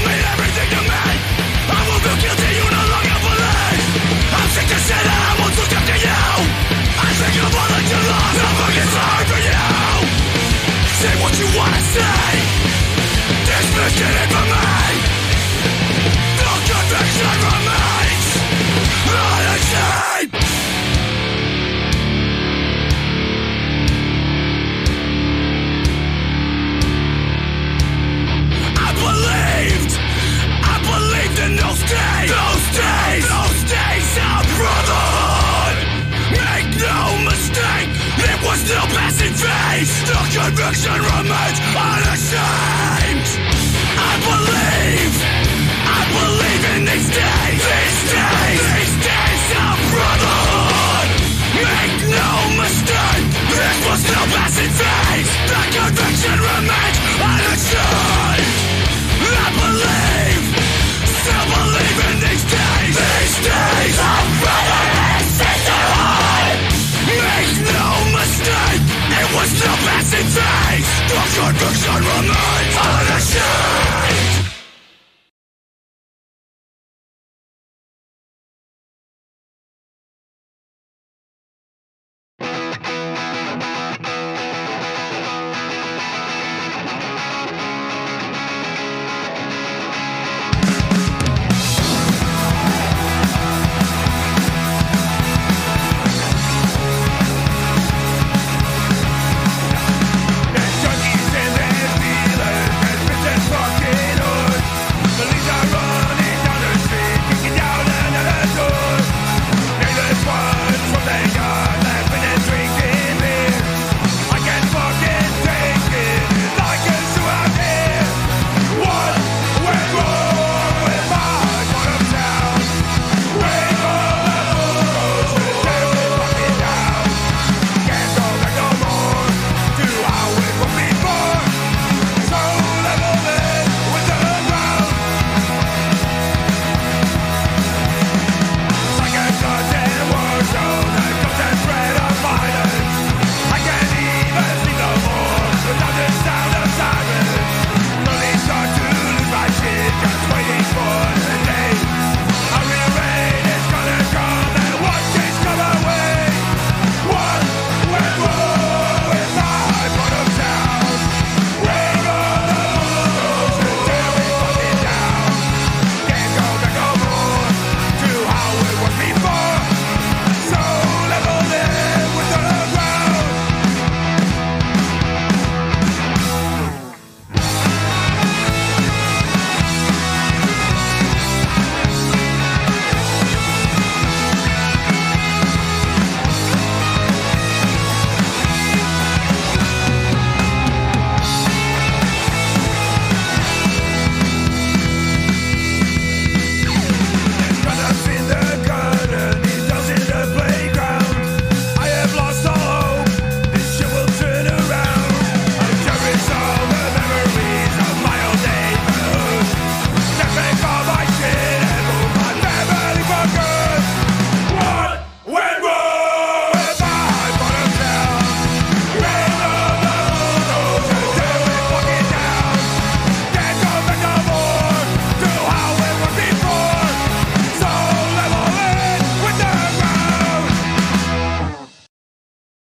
Say what you wanna say. This mission me two-faced conviction remains unashamed. I believe, I believe in these days, these days, these days of brotherhood. Make no mistake, this will still pass in phase. The conviction remains unashamed. Crucifixion